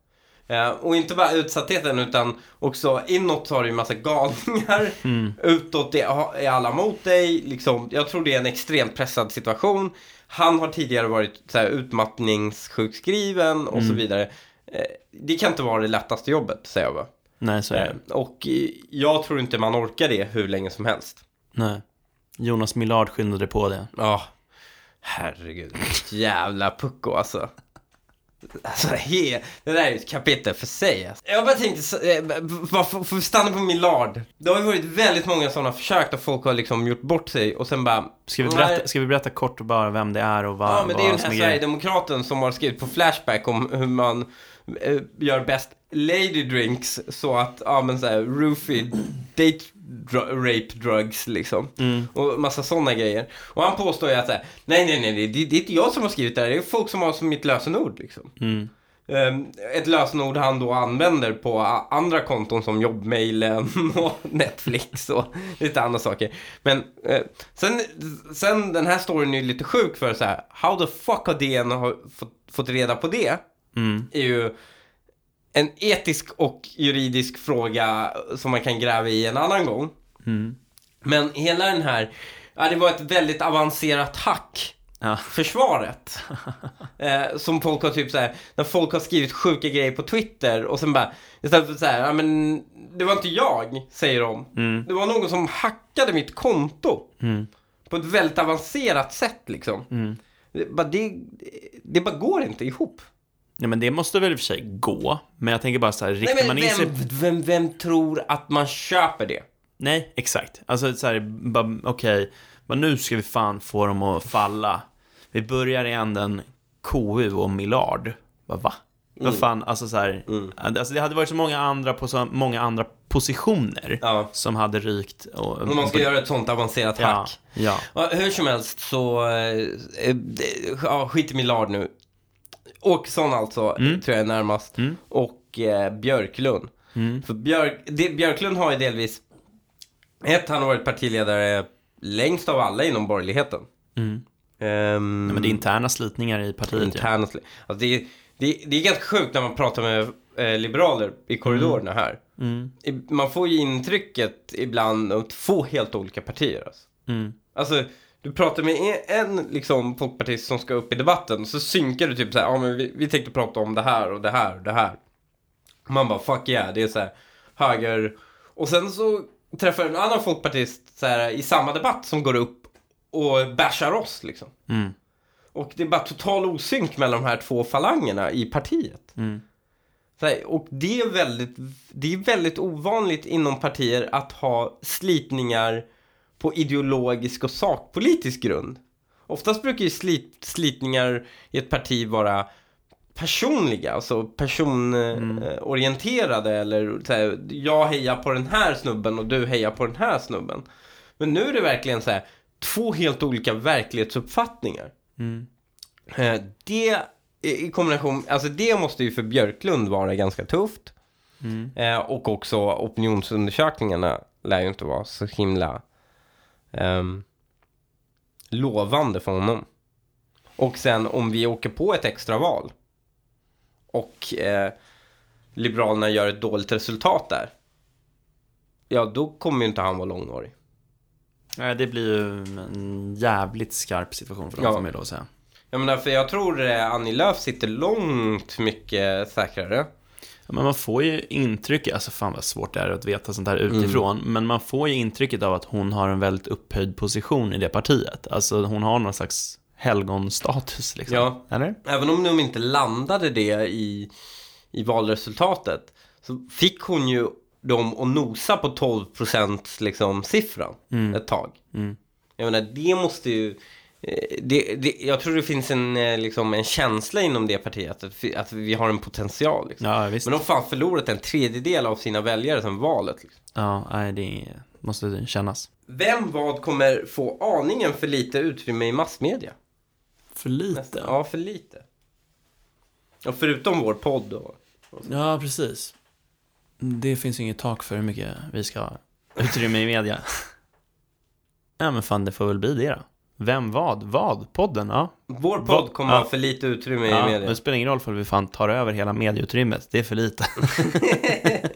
Eh, och inte bara utsattheten utan också inåt har du ju massa galningar. Utåt är, är alla mot dig. Liksom, jag tror det är en extremt pressad situation. Han har tidigare varit så här, utmattningssjukskriven och så vidare. Eh, det kan inte vara det lättaste jobbet, säger jag bara. Nej, så är Eh, det. och eh, jag tror inte man orkar det hur länge som helst. Nej. Jonas Millard skyndade på det. Ja, herregud. vilket Jävla pucko alltså. Alltså, he, det där är ju ett kapitel för sig. Alltså. Jag bara tänkte, så- eh, bara för för att stanna på Millard. Det har ju varit väldigt många sådana försök där folk har liksom gjort bort sig och sen bara... Ska vi berätta, ska vi berätta kort bara vem det är och vad, Ja, men det är ju den här? Sverigedemokraten som har skrivit på Flashback om hur man eh, gör bäst lady drinks så att, ja men såhär, roofie date dr- rape drugs liksom. Mm. Och massa sådana grejer. Och han påstår ju att nej nej nej, det, det är inte jag som har skrivit det här, det är folk som har som mitt lösenord liksom. Mm. Ehm, ett lösenord han då använder på andra konton som jobbmailen och Netflix och lite andra saker. Men eh, sen, sen den här storyn är lite sjuk för så här, how the fuck har DN fått, fått reda på det? Mm. är ju en etisk och juridisk fråga som man kan gräva i en annan gång. Mm. Men hela den här, ja det var ett väldigt avancerat hack Ja. försvaret. eh, som folk har typ såhär, när folk har skrivit sjuka grejer på Twitter och sen bara, istället för såhär, ja men det var inte jag, säger de. Mm. Det var någon som hackade mitt konto. Mm. På ett väldigt avancerat sätt liksom. Mm. Det, bara, det, det bara går inte ihop. Ja, men det måste väl i och för sig gå. Men jag tänker bara så här, riktar Nej, man in vem, sig... vem, vem tror att man köper det? Nej, exakt. Alltså så här, okej, men nu ska vi fan få dem att falla. Vi börjar i änden KU och Millard. Bara, va? Vad fan, alltså så här, alltså det hade varit så många andra på så många andra positioner Ja. som hade rykt. Och, Om man ska göra ett sånt avancerat hack. ja. Ja, hur som helst så, eh, eh, ja, skit i Millard nu. Åkesson alltså, Mm. tror jag är närmast. Och eh, Björklund. Mm. För Björk, det, Björklund har ju delvis, ett, han har varit partiledare längst av alla inom borgerligheten. Mm. Ehm, Nej, men det är interna slitningar i partiet. Ja. interna sli- alltså det, är- det, det är ganska sjukt när man pratar med eh, liberaler i korridorerna här. Mm. Man får ju intrycket ibland av två helt olika partier. Alltså. Mm. Alltså, du pratar med en, liksom, folkpartist som ska upp i debatten, så synkar du typ så här, ja men vi, vi tänkte prata om det här och det här och det här. Man bara, fuck yeah, det är så här, höger. Och sen så träffar en annan folkpartist så här, i samma debatt som går upp och bashar oss liksom. Mm. Och det är bara total osynk mellan de här två falangerna i partiet. Mm. Här, och det är, väldigt, det är väldigt ovanligt inom partier att ha slitningar på ideologisk och sakpolitisk grund. Oftast brukar ju slit, slitningar i ett parti vara personliga, alltså personorienterade eller så här, jag hejar på den här snubben och du hejar på den här snubben. Men nu är det verkligen så här, två helt olika verklighetsuppfattningar. Mm. Eh, Det i i kombination, alltså det måste ju för Björklund vara ganska tufft. Mm. Eh, och också opinionsundersökningarna lär ju inte vara så himla ehm, lovande för honom. Och sen om vi åker på ett extraval och eh, Liberalerna gör ett dåligt resultat där. Ja, då kommer ju inte han vara långvarig. Nej, det blir ju en jävligt skarp situation för dem, Ja. får man att säga. Jag menar, för jag tror eh, Annie Lööf sitter långt mycket säkrare. Men man får ju intrycket, alltså fan vad svårt det är att veta sånt här utifrån, men man får ju intrycket av att hon har en väldigt upphöjd position i det partiet. Alltså hon har någon slags helgonstatus liksom. Ja. Eller? Även om de inte landade det i, i valresultatet så fick hon ju dem att nosa på 12% liksom siffran ett tag. Mm. Jag menar, det måste ju... eh, Det, det, jag tror det finns en, eh, liksom, en känsla inom det partiet att, vi- att vi har en potential. Liksom. Ja. Men de har fan förlorat en tredjedel av sina väljare sedan valet. Liksom. Ja, nej, det måste kännas. Vem vad kommer få aningen för lite utrymme i massmedia? För lite. Ja, för lite. Och förutom vår podd och... Ja, precis. Det finns ju inget tak för hur mycket vi ska ha utrymme i media. Ja, men fan, det får väl bli det då. Vem, vad, vad? Podden, ja. Vår podd Vad- kommer ja. ha för lite utrymme i ja men media. det spelar ingen roll för vi fan tar över hela medieutrymmet. Det är för lite.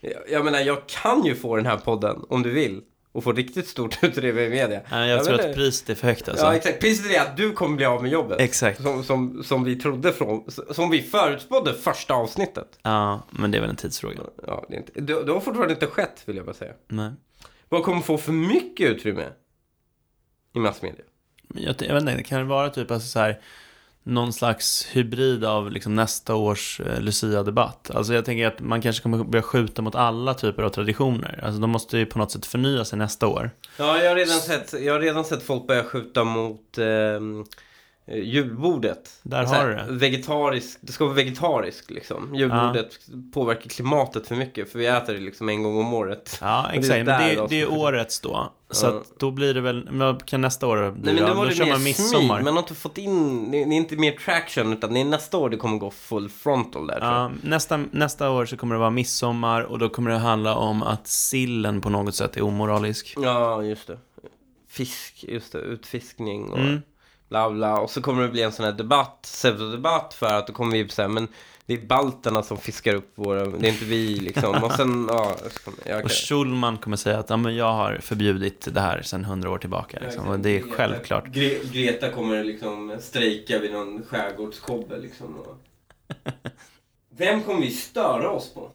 Jag- Jag menar, jag kan ju få den här podden om du vill. Och få riktigt stort utrymme i media. Nej, jag tror vet att priset är för högt alltså. Ja, exakt. Priset är att du kommer bli av med jobbet. Exakt. Som, som, som vi trodde från, som vi förutspådde första avsnittet. Ja, men det är väl en tidsfråga. Ja, det, är inte, det, det har fortfarande inte skett, vill jag bara säga. Nej. Vad kommer få för mycket utrymme i massmedia? Men Jag, jag vet inte, kan det vara typ alltså så här någon slags hybrid av liksom nästa års eh, Lucia-debatt? Alltså jag tänker att man kanske kommer börja skjuta mot alla typer av traditioner. Alltså de måste ju på något sätt förnya sig nästa år. Ja, jag har redan sett, jag har redan sett folk börja skjuta mot eh, julbordet. Där har här, du det. Vegetarisk, det ska vara vegetariskt liksom. Julbordet påverkar klimatet för mycket för vi äter det liksom en gång om året. Ja, Och det är exakt. Men det, det är årets då. Så Ja. då blir det väl, men kan nästa år bli Nej men då? nu var det mer midsommar. smyg, man har inte fått in, det är inte mer traction utan det är nästa år det kommer gå full frontal där. Ja, nästa, nästa år så kommer det vara midsommar och då kommer det handla om att sillen på något sätt är omoralisk. Ja, just det. Fisk, just det, utfiskning och Mm. Bla bla. Och så kommer det bli en sån här debatt, pseudodebatt för att då kommer vi säga men det är balterna som fiskar upp våra, det är inte vi liksom. Och sen, ja, ja, Och. Schulman kommer säga att ja, men jag har förbjudit det här sedan hundra år tillbaka. Liksom. Och det är självklart. Gre- Greta kommer liksom strejka vid någon skärgårdskobbe liksom. Och... Vem kommer vi störa oss på?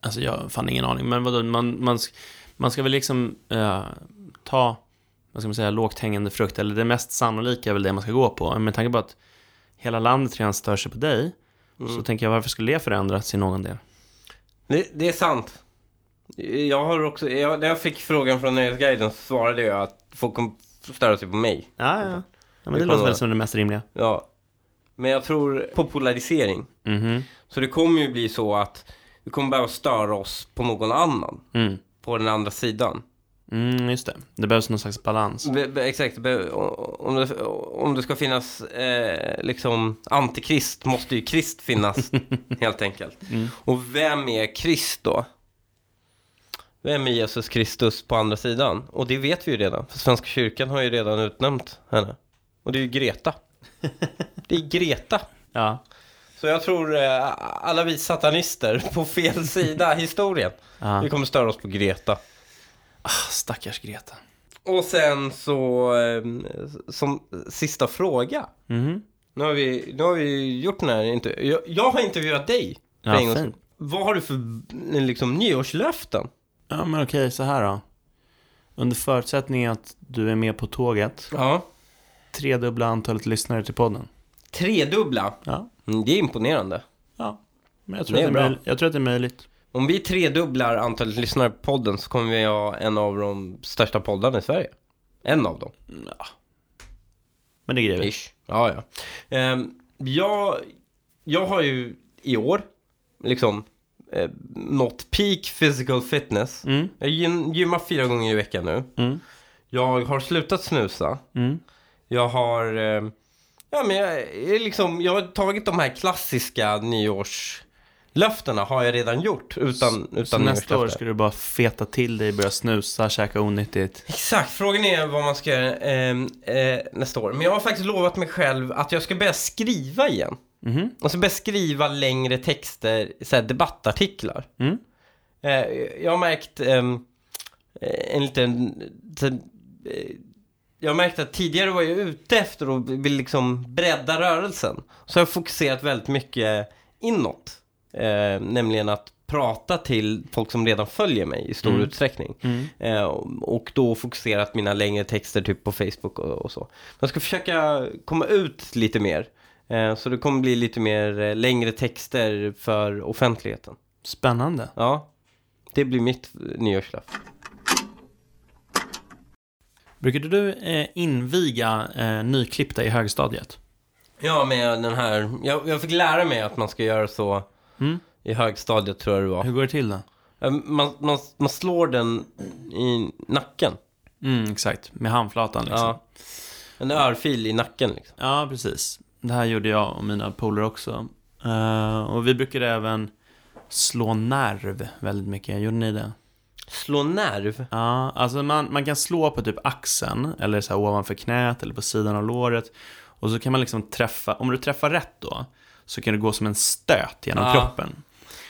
Alltså jag har fan ingen aning. Men vadå, man, man, man ska väl liksom eh, ta, vad ska man säga, lågt hängande frukt. Eller det mest sannolika är väl det man ska gå på. Med tanke på att hela landet redan stör sig på dig. Så tänker jag, varför skulle det förändras i någon del? Det, det är sant. Jag har också, jag, när jag fick frågan från Nöjesguiden så svarade jag att folk kommer störa sig på mig. Ja, ja. Ja, men det låter väl som det mest rimliga. Ja. Men jag tror popularisering. Mhm. Så det kommer ju bli så att vi kommer behöva störa oss på någon annan. Mm. På den andra sidan. Mm, just det. Det behövs någon slags balans. Be, be, exakt. Be, om, det, om det ska finnas eh, liksom antikrist måste ju Krist finnas helt enkelt. Mm. Och vem är Krist då? Vem är Jesus Kristus på andra sidan? Och det vet vi ju redan. För Svenska kyrkan har ju redan utnämnt henne. Och det är ju Greta. Det är Greta. Ja. Så jag tror eh, alla vi satanister på fel sida historien. Ja. Vi kommer störa oss på Greta. Ah, stackars Greta. Och sen så, eh, som sista fråga. Mhm. Nu har vi, nu har vi gjort den här intervjun. Jag, jag har intervjuat dig. Ja, en. Vad har du för liksom, nyårslöften? Ja, men okej, så här då. Under förutsättning att du är med på tåget, Ja. tredubbla antalet lyssnare till podden. Tredubbla. Ja. Mm, det är imponerande. Ja. Men jag tror, Det är att det är möj- jag tror att det är möjligt. Om vi tredubblar antalet lyssnare på podden så kommer vi ha en av de största poddarna i Sverige. En av dem. Ja. Men det grejer vi. Ish. Ja, ja. Ehm, jag, jag har ju i år liksom eh, nått peak physical fitness. Mm. Jag gym, gymmar fyra gånger i veckan nu. Mm. Jag har slutat snusa. Mm. Jag har... Eh, ja, men jag, är liksom, jag har tagit de här klassiska nyårslöftena har jag redan gjort. Utan, utan Så nästa år ska du bara feta till dig, börja snusa, käka onyttigt. Exakt, frågan är vad man ska göra eh, eh, nästa år. Men jag har faktiskt lovat mig själv att jag ska börja skriva igen. Mhm. Jag ska börja skriva längre texter, så här debattartiklar. Mm. Eh, jag har märkt ehm, eh, en liten... Jag har märkt att tidigare var jag ute efter att vill liksom bredda rörelsen. Så jag har fokuserat väldigt mycket inåt. Eh, nämligen att prata till folk som redan följer mig i stor Mm. utsträckning. Mm. Eh, och då fokuserat mina längre texter typ på Facebook och, och så. Jag ska försöka komma ut lite mer. Eh, så det kommer bli lite mer eh, längre texter för offentligheten. Spännande. Ja, det blir mitt nyårslöfte. Brukade du eh, inviga eh, nyklippta i högstadiet? Ja, med den här... Jag, jag fick lära mig att man ska göra så Mm. i högstadiet tror jag det var. Hur går det till då? Eh, Man, man, man slår den i nacken. Mm, exakt. Med handflatan liksom. Ja. En örfil i nacken liksom. Ja, precis. Det här gjorde jag och mina polare också. Eh, och vi brukade även slå nerv väldigt mycket. Gjorde ni det? Slå nerv? Ja, alltså man, man kan slå på typ axeln, eller så här ovanför knät, eller på sidan av låret. Och så kan man liksom träffa, om du träffar rätt då, så kan det gå som en stöt genom Ja. kroppen.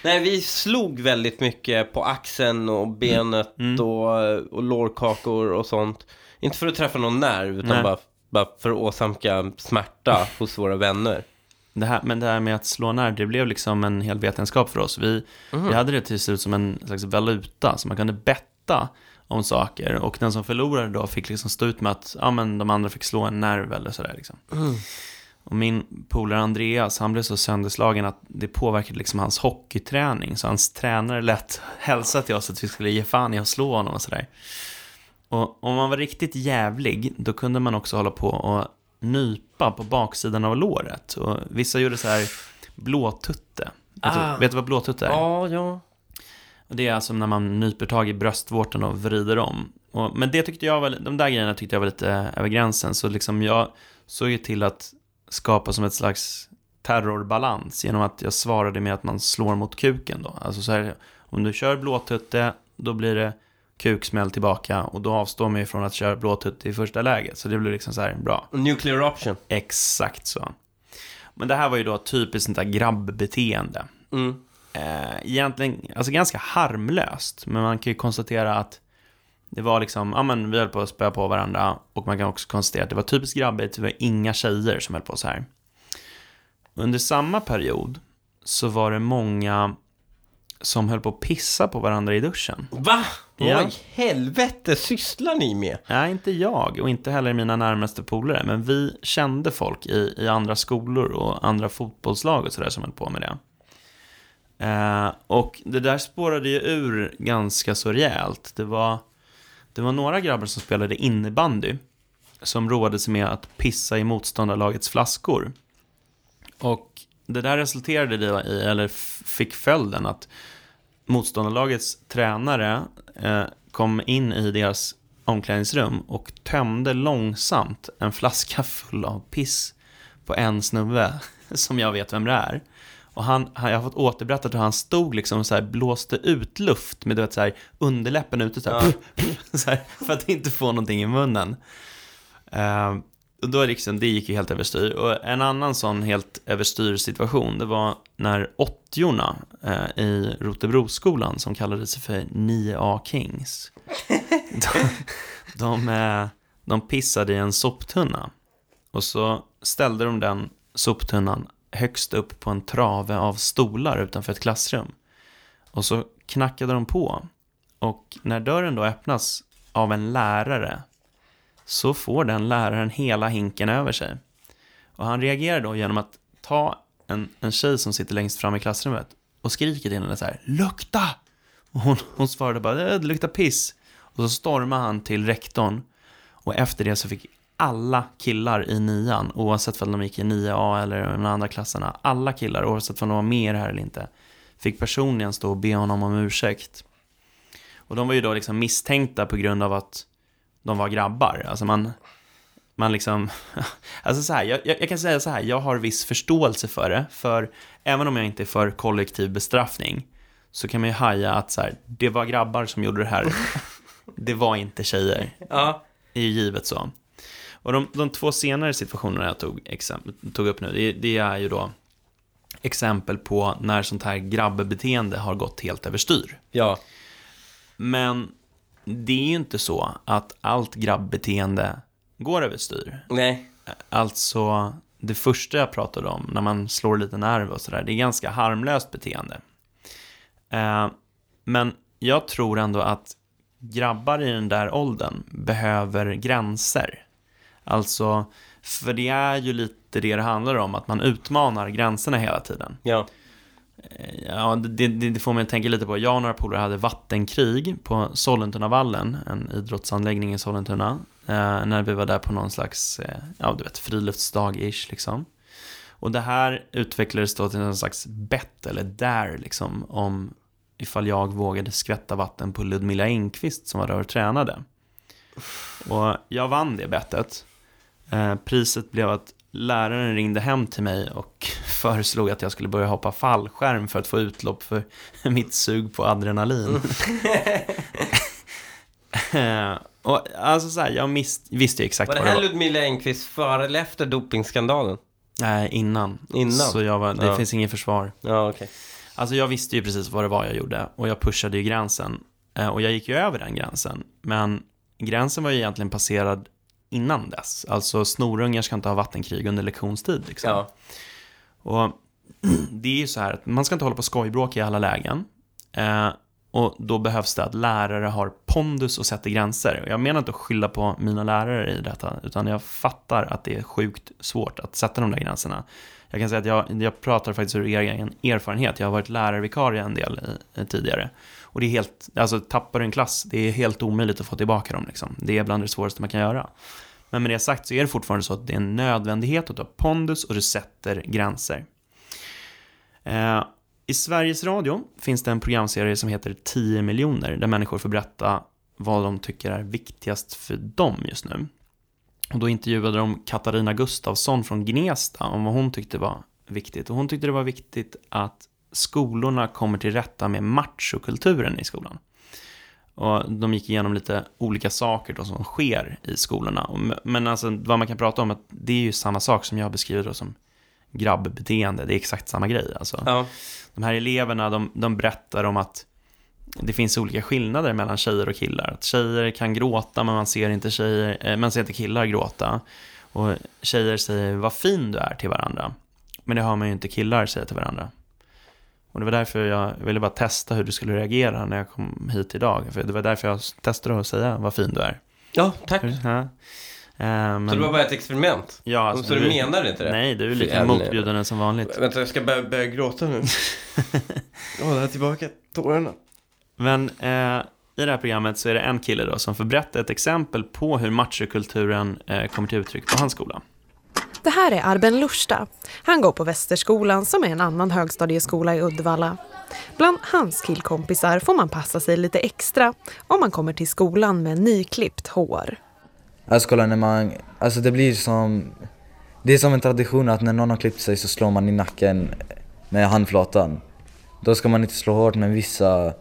Nej, vi slog väldigt mycket på axeln och benet Mm. Och, och lårkakor och sånt. Inte för att träffa någon nerv, utan bara, bara för att åsamka smärta hos våra vänner. Det här, men det här med att slå nerv, det blev liksom en hel vetenskap för oss. Vi, Mhm. vi hade det till slut som en slags valuta, så man kunde betta om saker. Och den som förlorade då fick liksom stå ut med att ja, men de andra fick slå en nerv eller sådär. Liksom. Mm. Och min polare Andreas, han blev så sönderslagen att det påverkade liksom hans hockeyträning. Så hans tränare lät hälsa till oss att vi skulle ge fan i att slå honom och sådär. Och om man var riktigt jävlig, då kunde man också hålla på och nypa på baksidan av låret. Och vissa gjorde så här blåtutte. Vet, Ah. du, vet du vad blåtutte är? Ja, ja. Och det är alltså när man nyper tag i bröstvårtan och vrider om. Och, men det tyckte jag var, de där grejerna tyckte jag var lite över gränsen. Så liksom jag såg ju till att skapa som ett slags terrorbalans genom att jag svarade med att man slår mot kuken då. Alltså så här, om du kör blåtutte, då blir det kuksmäll tillbaka och då avstår man ju från att köra blåtutte i första läget. Så det blir liksom så här, bra. Nuclear option. Exakt så. Men det här var ju då typiskt sånt där grabbbeteende. Mm. Eh, egentligen, alltså ganska harmlöst. Men man kan ju konstatera att det var liksom, ja men vi höll på att spöa på varandra. Och man kan också konstatera att det var typiskt grabbigt, det var inga tjejer som höll på så här. Under samma period så var det många som höll på att pissa på varandra i duschen. Va? Ja. Vad i helvete sysslar ni med? Nej, inte jag och inte heller mina närmaste polare, men vi kände folk i, i andra skolor och andra fotbollslag och sådär som höll på med det. Eh, och det där spårade ju ur ganska så rejält. Det var, det var några grabbar som spelade innebandy som roade sig med att pissa i motståndarlagets flaskor. Och det där resulterade i, eller fick följden att motståndarlagets tränare eh, kom in i deras omklädningsrum och tömde långsamt en flaska full av piss på en snubbe som jag vet vem det är. Och han, han, jag har fått återberättat hur han stod liksom och så här blåste ut luft med du vet, så här, underläppen ute så här, så här, för att inte få någonting i munnen. Och då liksom, det gick ju helt överstyr. Och en annan sån helt överstyr situation, det var när åttiorna eh, i Rotebroskolan, som kallade sig för 9A Kings, de, de, eh, de pissade i en soptunna. Och så ställde de den soptunnan högst upp på en trave av stolar utanför ett klassrum. Och så knackade de på. Och när dörren då öppnas av en lärare så får den läraren hela hinken över sig. Och han reagerar då genom att ta en, en tjej som sitter längst fram i klassrummet och skriker till henne så här, lukta! Och hon, hon svarade bara, eh, det luktar piss. Och så stormar han till rektorn och efter det så fick alla killar i nian, oavsett om de gick i 9A eller de andra klasserna, alla killar, oavsett om de var med i det här eller inte, fick personligen stå och be honom om ursäkt. Och de var ju då liksom misstänkta på grund av att de var grabbar. Alltså man, man liksom, alltså så här, jag, jag kan säga så här, jag har viss förståelse för det, för även om jag inte är för kollektiv bestraffning, så kan man ju haja att så här, det var grabbar som gjorde det här. Det var inte tjejer. Ja. Det är ju givet så. Och de, de två senare situationerna jag tog, exempel, tog upp nu, det, det är ju då exempel på när sånt här grabbbeteende har gått helt överstyr. Ja. Men det är ju inte så att allt grabbbeteende går överstyr. Nej. Alltså, det första jag pratade om, när man slår lite nerv och sådär, det är ganska harmlöst beteende. Eh, men jag tror ändå att grabbar i den där åldern behöver gränser. Alltså, för det är ju lite det det handlar om, att man utmanar gränserna hela tiden. Ja. Ja, det, det, det får mig att tänka lite på. Jag och några polare hade vattenkrig på Sollentunavallen, en idrottsanläggning i Sollentuna. Eh, när vi var där på någon slags, eh, ja du vet, friluftsdag-ish liksom. Och det här utvecklades då till någon slags bett eller dare liksom om ifall jag vågade skvätta vatten på Ludmilla Engqvist som var där och tränade. Och jag vann det bettet. Eh, priset blev att läraren ringde hem till mig och föreslog att jag skulle börja hoppa fallskärm för att få utlopp för mitt sug på adrenalin. Eh, och alltså så här, jag visste ju exakt Var det vad det här var. Ludmilla Engqvist före eller efter dopingskandalen? Nej, innan. Innan? Så jag var, det Ja. finns ingen försvar. Ja, okej. Alltså jag visste ju precis vad det var jag gjorde och jag pushade ju gränsen. Eh, Och jag gick ju över den gränsen. Men gränsen var ju egentligen passerad innan dess. Alltså snorungar ska inte ha vattenkrig under lektionstid liksom. Ja. Och det är ju så här att man ska inte hålla på skojbråk i alla lägen. Eh, och då behövs det att lärare har pondus och sätter gränser. Jag menar inte att skylla på mina lärare i detta, utan jag fattar att det är sjukt svårt att sätta de där gränserna. Jag kan säga att jag, jag pratar faktiskt ur egen erfarenhet. Jag har varit lärarvikarie en del i, tidigare. Och det är helt, alltså tappar du en klass, det är helt omöjligt att få tillbaka dem liksom. Det är bland det svåraste man kan göra. Men med det sagt så är det fortfarande så att det är en nödvändighet att du har pondus och du sätter gränser. Eh, I Sveriges Radio finns det en programserie som heter 10 miljoner, där människor får berätta vad de tycker är viktigast för dem just nu. Och då intervjuade de Katarina Gustavsson från Gnesta om vad hon tyckte var viktigt. Och hon tyckte det var viktigt att skolorna kommer till rätta med machokulturen i skolan. Och de gick igenom lite olika saker då som sker i skolorna. Men alltså vad man kan prata om, att det är ju samma sak som jag beskriver då som grabbbeteende. Det är exakt samma grej alltså. Ja. De här eleverna, de, de berättar om att det finns olika skillnader mellan tjejer och killar. Att tjejer kan gråta men man ser inte, tjejer, eh, man ser inte killar gråta. Och tjejer säger vad fin du är till varandra. Men det hör man ju inte killar säga till varandra. Och det var därför jag ville bara testa hur du skulle reagera när jag kom hit idag. För det var därför jag testade att säga vad fin du är. Ja, tack. Ja. Eh, men... Så det var bara ett experiment? Ja, alltså, så du menar inte det? Nej, du är lika motbjudande som vanligt. Vänta, jag ska börja, börja gråta nu. Hålla tillbaka tårarna. Men eh, i det här programmet så är det en kille då som får berätta ett exempel på hur machokulturen eh, kommer till uttryck på hans skola. Det här är Arben Lursta. Han går på Västerskolan som är en annan högstadieskola i Uddevalla. Bland hans killkompisar får man passa sig lite extra om man kommer till skolan med nyklippt hår. Alltså kolla när man, alltså det blir som, det är som en tradition att när någon har klippt sig så slår man i nacken med handflatan. Då ska man inte slå hårt men vissa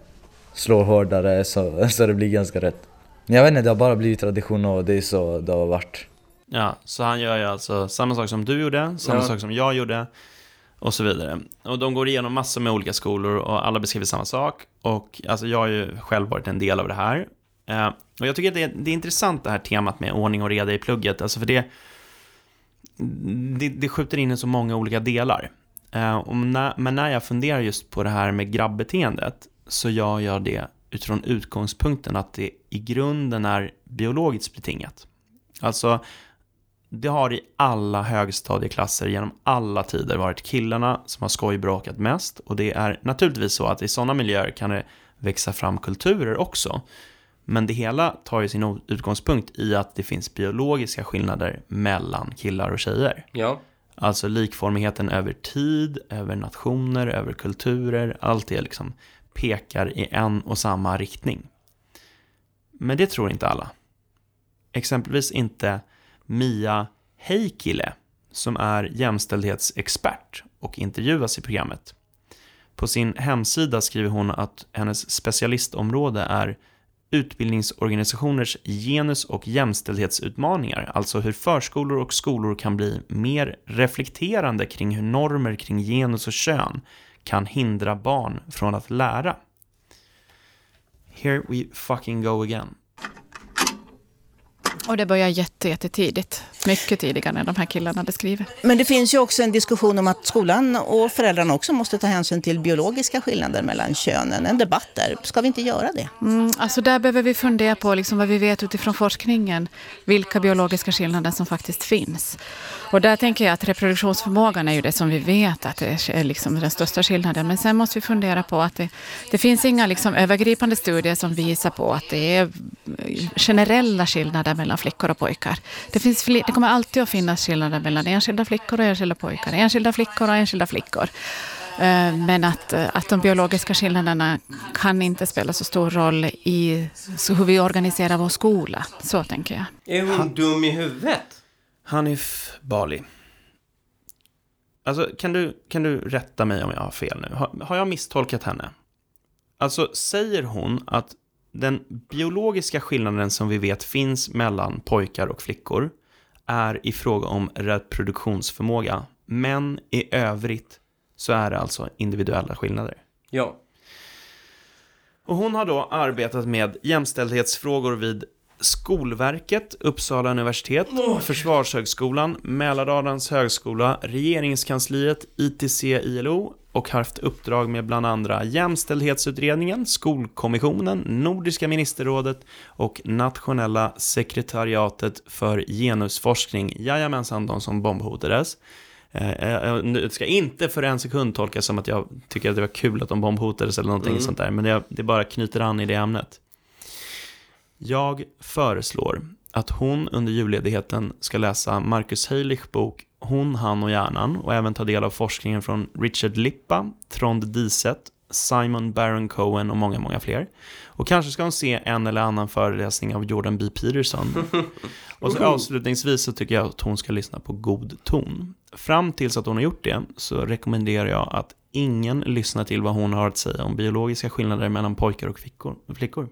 slår hårdare så, så det blir ganska rätt. Jag vet inte, det har bara blivit tradition och det är så det har varit. Ja, så han gör ju alltså samma sak som du gjorde, samma Ja. sak som jag gjorde och så vidare. Och de går igenom massor med olika skolor och alla beskriver samma sak. Och alltså jag har ju själv varit en del av det här. Eh, och jag tycker att det är, det är intressant det här temat med ordning och reda i plugget, alltså för det, det, det skjuter in i så många olika delar. Eh, när, men när jag funderar just på det här med grabbeteendet så gör jag det utifrån utgångspunkten att det i grunden är biologiskt betingat. Alltså, det har i alla högstadieklasser genom alla tider varit killarna som har skojbråkat mest och det är naturligtvis så att i sådana miljöer kan det växa fram kulturer också. Men det hela tar ju sin utgångspunkt i att det finns biologiska skillnader mellan killar och tjejer. Ja. Alltså likformigheten över tid, över nationer, över kulturer, allt det liksom pekar i en och samma riktning. Men det tror inte alla. Exempelvis inte Mia Heikkilä, som är jämställdhetsexpert och intervjuas i programmet. På sin hemsida skriver hon att hennes specialistområde är utbildningsorganisationers genus och jämställdhetsutmaningar, alltså hur förskolor och skolor kan bli mer reflekterande kring hur normer kring genus och kön kan hindra barn från att lära. Here we fucking go again. Och det börjar jätte. Mycket tidigare än de här killarna beskriver. Men det finns ju också en diskussion om att skolan och föräldrarna också måste ta hänsyn till biologiska skillnader mellan könen. En debatt där. Ska vi inte göra det? Mm, alltså där behöver vi fundera på liksom vad vi vet utifrån forskningen. Vilka biologiska skillnader som faktiskt finns. Och där tänker jag att reproduktionsförmågan är ju det som vi vet att det är liksom den största skillnaden. Men sen måste vi fundera på att det, det finns inga liksom övergripande studier som visar på att det är generella skillnader mellan flickor och pojkar. Det, finns, fli- det kommer alltid att finnas skillnader mellan enskilda flickor och enskilda pojkar. Enskilda flickor och enskilda flickor. Eh, Men att, eh, att de biologiska skillnaderna kan inte spela så stor roll i hur vi organiserar vår skola. Så tänker jag. Är hon dum i huvudet? Hanif Bali. Alltså, kan du, kan du rätta mig om jag har fel nu? Har, har jag misstolkat henne? Alltså, säger hon att den biologiska skillnaden som vi vet finns mellan pojkar och flickor är i fråga om reproduktionsförmåga, men i övrigt så är det alltså individuella skillnader. Ja. Och hon har då arbetat med jämställdhetsfrågor vid Skolverket, Uppsala universitet, Försvarshögskolan, Mälardalens högskola, Regeringskansliet, ITC ILO och haft uppdrag med bland andra Jämställdhetsutredningen, Skolkommissionen, Nordiska ministerrådet och Nationella sekretariatet för genusforskning. Jajamensan, de som bombhotades. Eh, Jag nu ska inte för en sekund tolka som att jag tycker att det var kul att de bombhotades eller någonting Mm. sånt där, men det, det bara knyter an i det ämnet. Jag föreslår att hon under julledigheten ska läsa Marcus Heilich bok Hon, han och hjärnan och även ta del av forskningen från Richard Lippa, Trond Diset, Simon Baron Cohen och många, många fler. Och kanske ska hon se en eller annan föreläsning av Jordan B. Peterson. Och så avslutningsvis så tycker jag att hon ska lyssna på god ton. Fram tills att hon har gjort det så rekommenderar jag att ingen lyssnar till vad hon har att säga om biologiska skillnader mellan pojkar och flickor.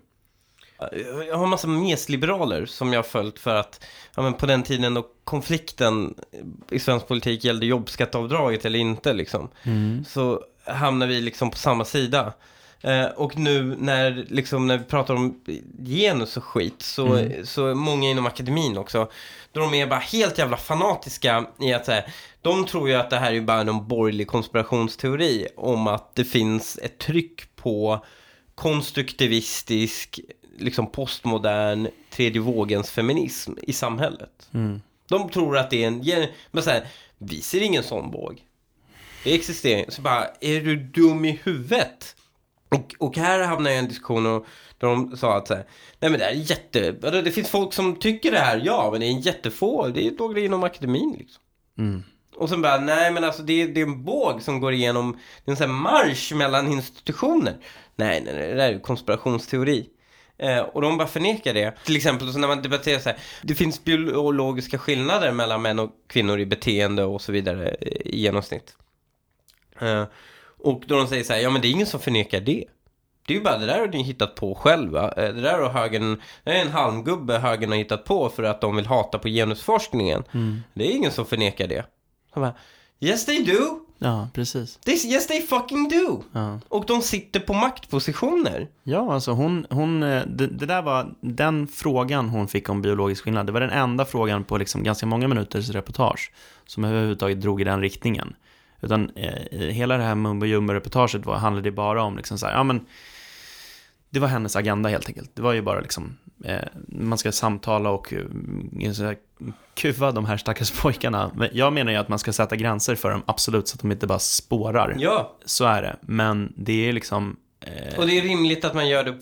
Jag har en massa mesliberaler som jag har följt för att ja, men på den tiden då konflikten i svensk politik gällde jobbskatteavdraget eller inte liksom. Mm. Så hamnar vi liksom på samma sida. Eh, och nu när, liksom, när vi pratar om genus och skit så, Mm. så många inom akademin också, då de är bara helt jävla fanatiska i att säga, de tror ju att det här är bara någon borgerlig konspirationsteori om att det finns ett tryck på konstruktivistisk, liksom postmodern, tredje vågens feminism i samhället. Mm. De tror att det är en, men så här, vi ser ingen sån våg. Det existerar Så bara, är du dum i huvudet? Och, och här hamnade jag i en diskussion och, där de sa att så här, nej men det här är jätte, vadå, det finns folk som tycker det här, ja men det är en jättefå, det är några inom akademin liksom. Mm. Och sen bara, nej men alltså det är, det är en båg som går igenom, det är en sån här marsch mellan institutioner. Nej, nej, nej, det där är ju konspirationsteori. Eh, och de bara förnekar det. Till exempel så när man debatterar så här, det finns biologiska skillnader mellan män och kvinnor i beteende och så vidare eh, i genomsnitt. Eh, och då de säger så här, ja men det är ingen som förnekar det. Det är ju bara, det där har ni hittat på själva. Eh, Det där har högern, det är en halmgubbe högern har hittat på för att de vill hata på genusforskningen. Mm. Det är ingen som förnekar det. Så bara, yes they do! Ja, precis. This, yes they fucking do! Ja. Och de sitter på maktpositioner. Ja, alltså hon, hon eh, det, det där var den frågan hon fick om biologisk skillnad. Det var den enda frågan på liksom ganska många minuters reportage som överhuvudtaget drog i den riktningen. Utan eh, hela det här mumbo jumbo reportaget var, handlade bara om liksom så här, ja men det var hennes agenda helt enkelt. Det var ju bara liksom, eh, man ska samtala och eh, kuva de här stackars pojkarna. Men jag menar ju att man ska sätta gränser för dem, absolut, så att de inte bara spårar. Ja. Så är det, men det är liksom... Eh, Och det är rimligt att man gör det,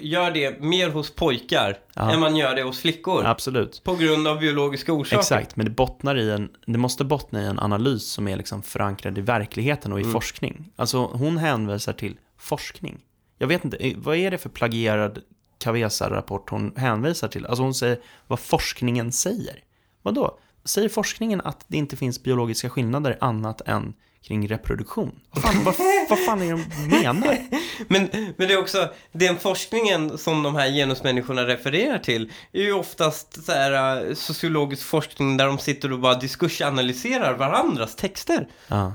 gör det mer hos pojkar Ja. än man gör det hos flickor. Absolut. På grund av biologiska orsaker. Exakt, men det bottnar i en, det måste bottna i en analys som är liksom förankrad i verkligheten och i Mm. forskning. Alltså hon hänvisar till forskning. Jag vet inte, eh, vad är det för plagierad Cavesa-rapport hon hänvisar till? Alltså hon säger vad forskningen säger. Vadå? Säger forskningen att det inte finns biologiska skillnader annat än kring reproduktion? Vad fan, vad, vad fan är det de menar? Men, men det är också, den forskningen som de här genusmänniskorna refererar till är ju oftast så här, eh, sociologisk forskning där de sitter och bara diskursanalyserar varandras texter. Ja.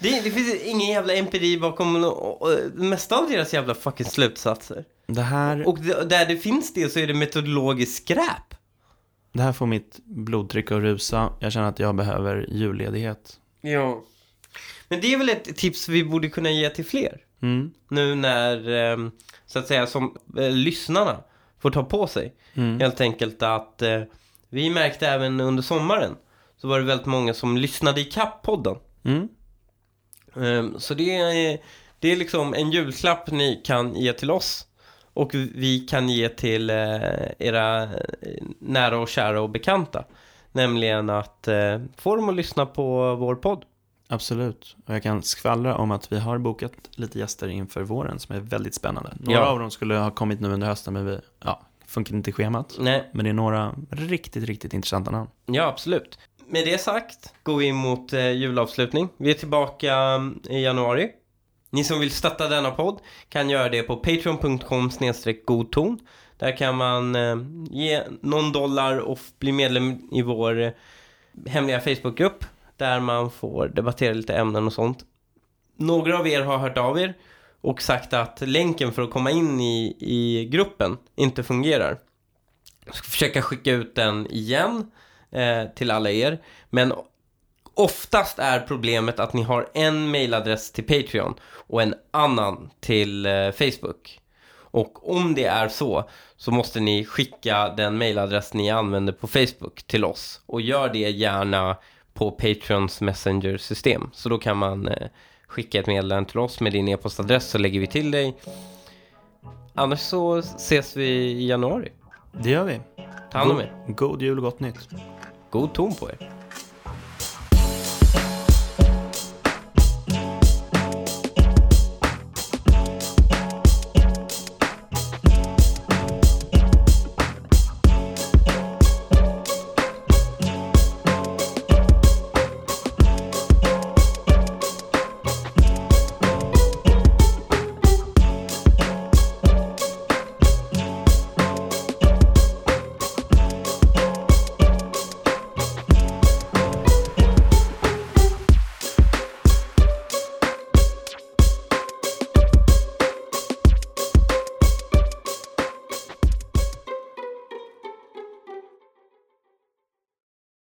Det, det finns ingen jävla empiri bakom och, och, det mesta av deras jävla fucking slutsatser. Det här, Och det, där det finns det så är det metodologiskt skräp. det här får mitt blodtryck att rusa. Jag känner att jag behöver julledighet. Ja. Men det är väl ett tips vi borde kunna ge till fler. Mm. Nu när, ehm, så att säga, som eh, lyssnarna får ta på sig. Mm. Helt enkelt att eh, vi märkte även under sommaren så var det väldigt många som lyssnade i kapp podden. Mm. Ehm, så det är, det är liksom en julklapp ni kan ge till oss. Och vi kan ge till eh, era eh, nära och kära och bekanta. Nämligen att eh, få dem att lyssna på vår podd. Absolut. Och jag kan skvallra om att vi har bokat lite gäster inför våren som är väldigt spännande. Några Ja. av dem skulle ha kommit nu under hösten, men vi, ja, funkar inte i schemat. Nej. Men det är några riktigt, riktigt intressanta namn. Ja, absolut. Med det sagt går vi mot eh, julavslutning. Vi är tillbaka um, i januari. Ni som vill stötta denna podd kan göra det på patreon.com godton. Där kan man eh, ge någon dollar och bli medlem i vår eh, hemliga Facebookgrupp. Där man får debattera lite ämnen och sånt. Några av er har hört av er och sagt att länken för att komma in i, i gruppen inte fungerar. Jag ska försöka skicka ut den igen eh, till alla er. Men oftast är problemet att ni har en mailadress till Patreon och en annan till eh, Facebook. Och om det är så, så måste ni skicka den mailadress ni använder på Facebook till oss. Och gör det gärna på Patreons Messenger-system. Så då kan man eh, skicka ett meddelande till oss med din e-postadress så lägger vi till dig. Annars så ses vi i januari. Det gör vi. Ta hand om er. God jul och gott nytt. God ton på er.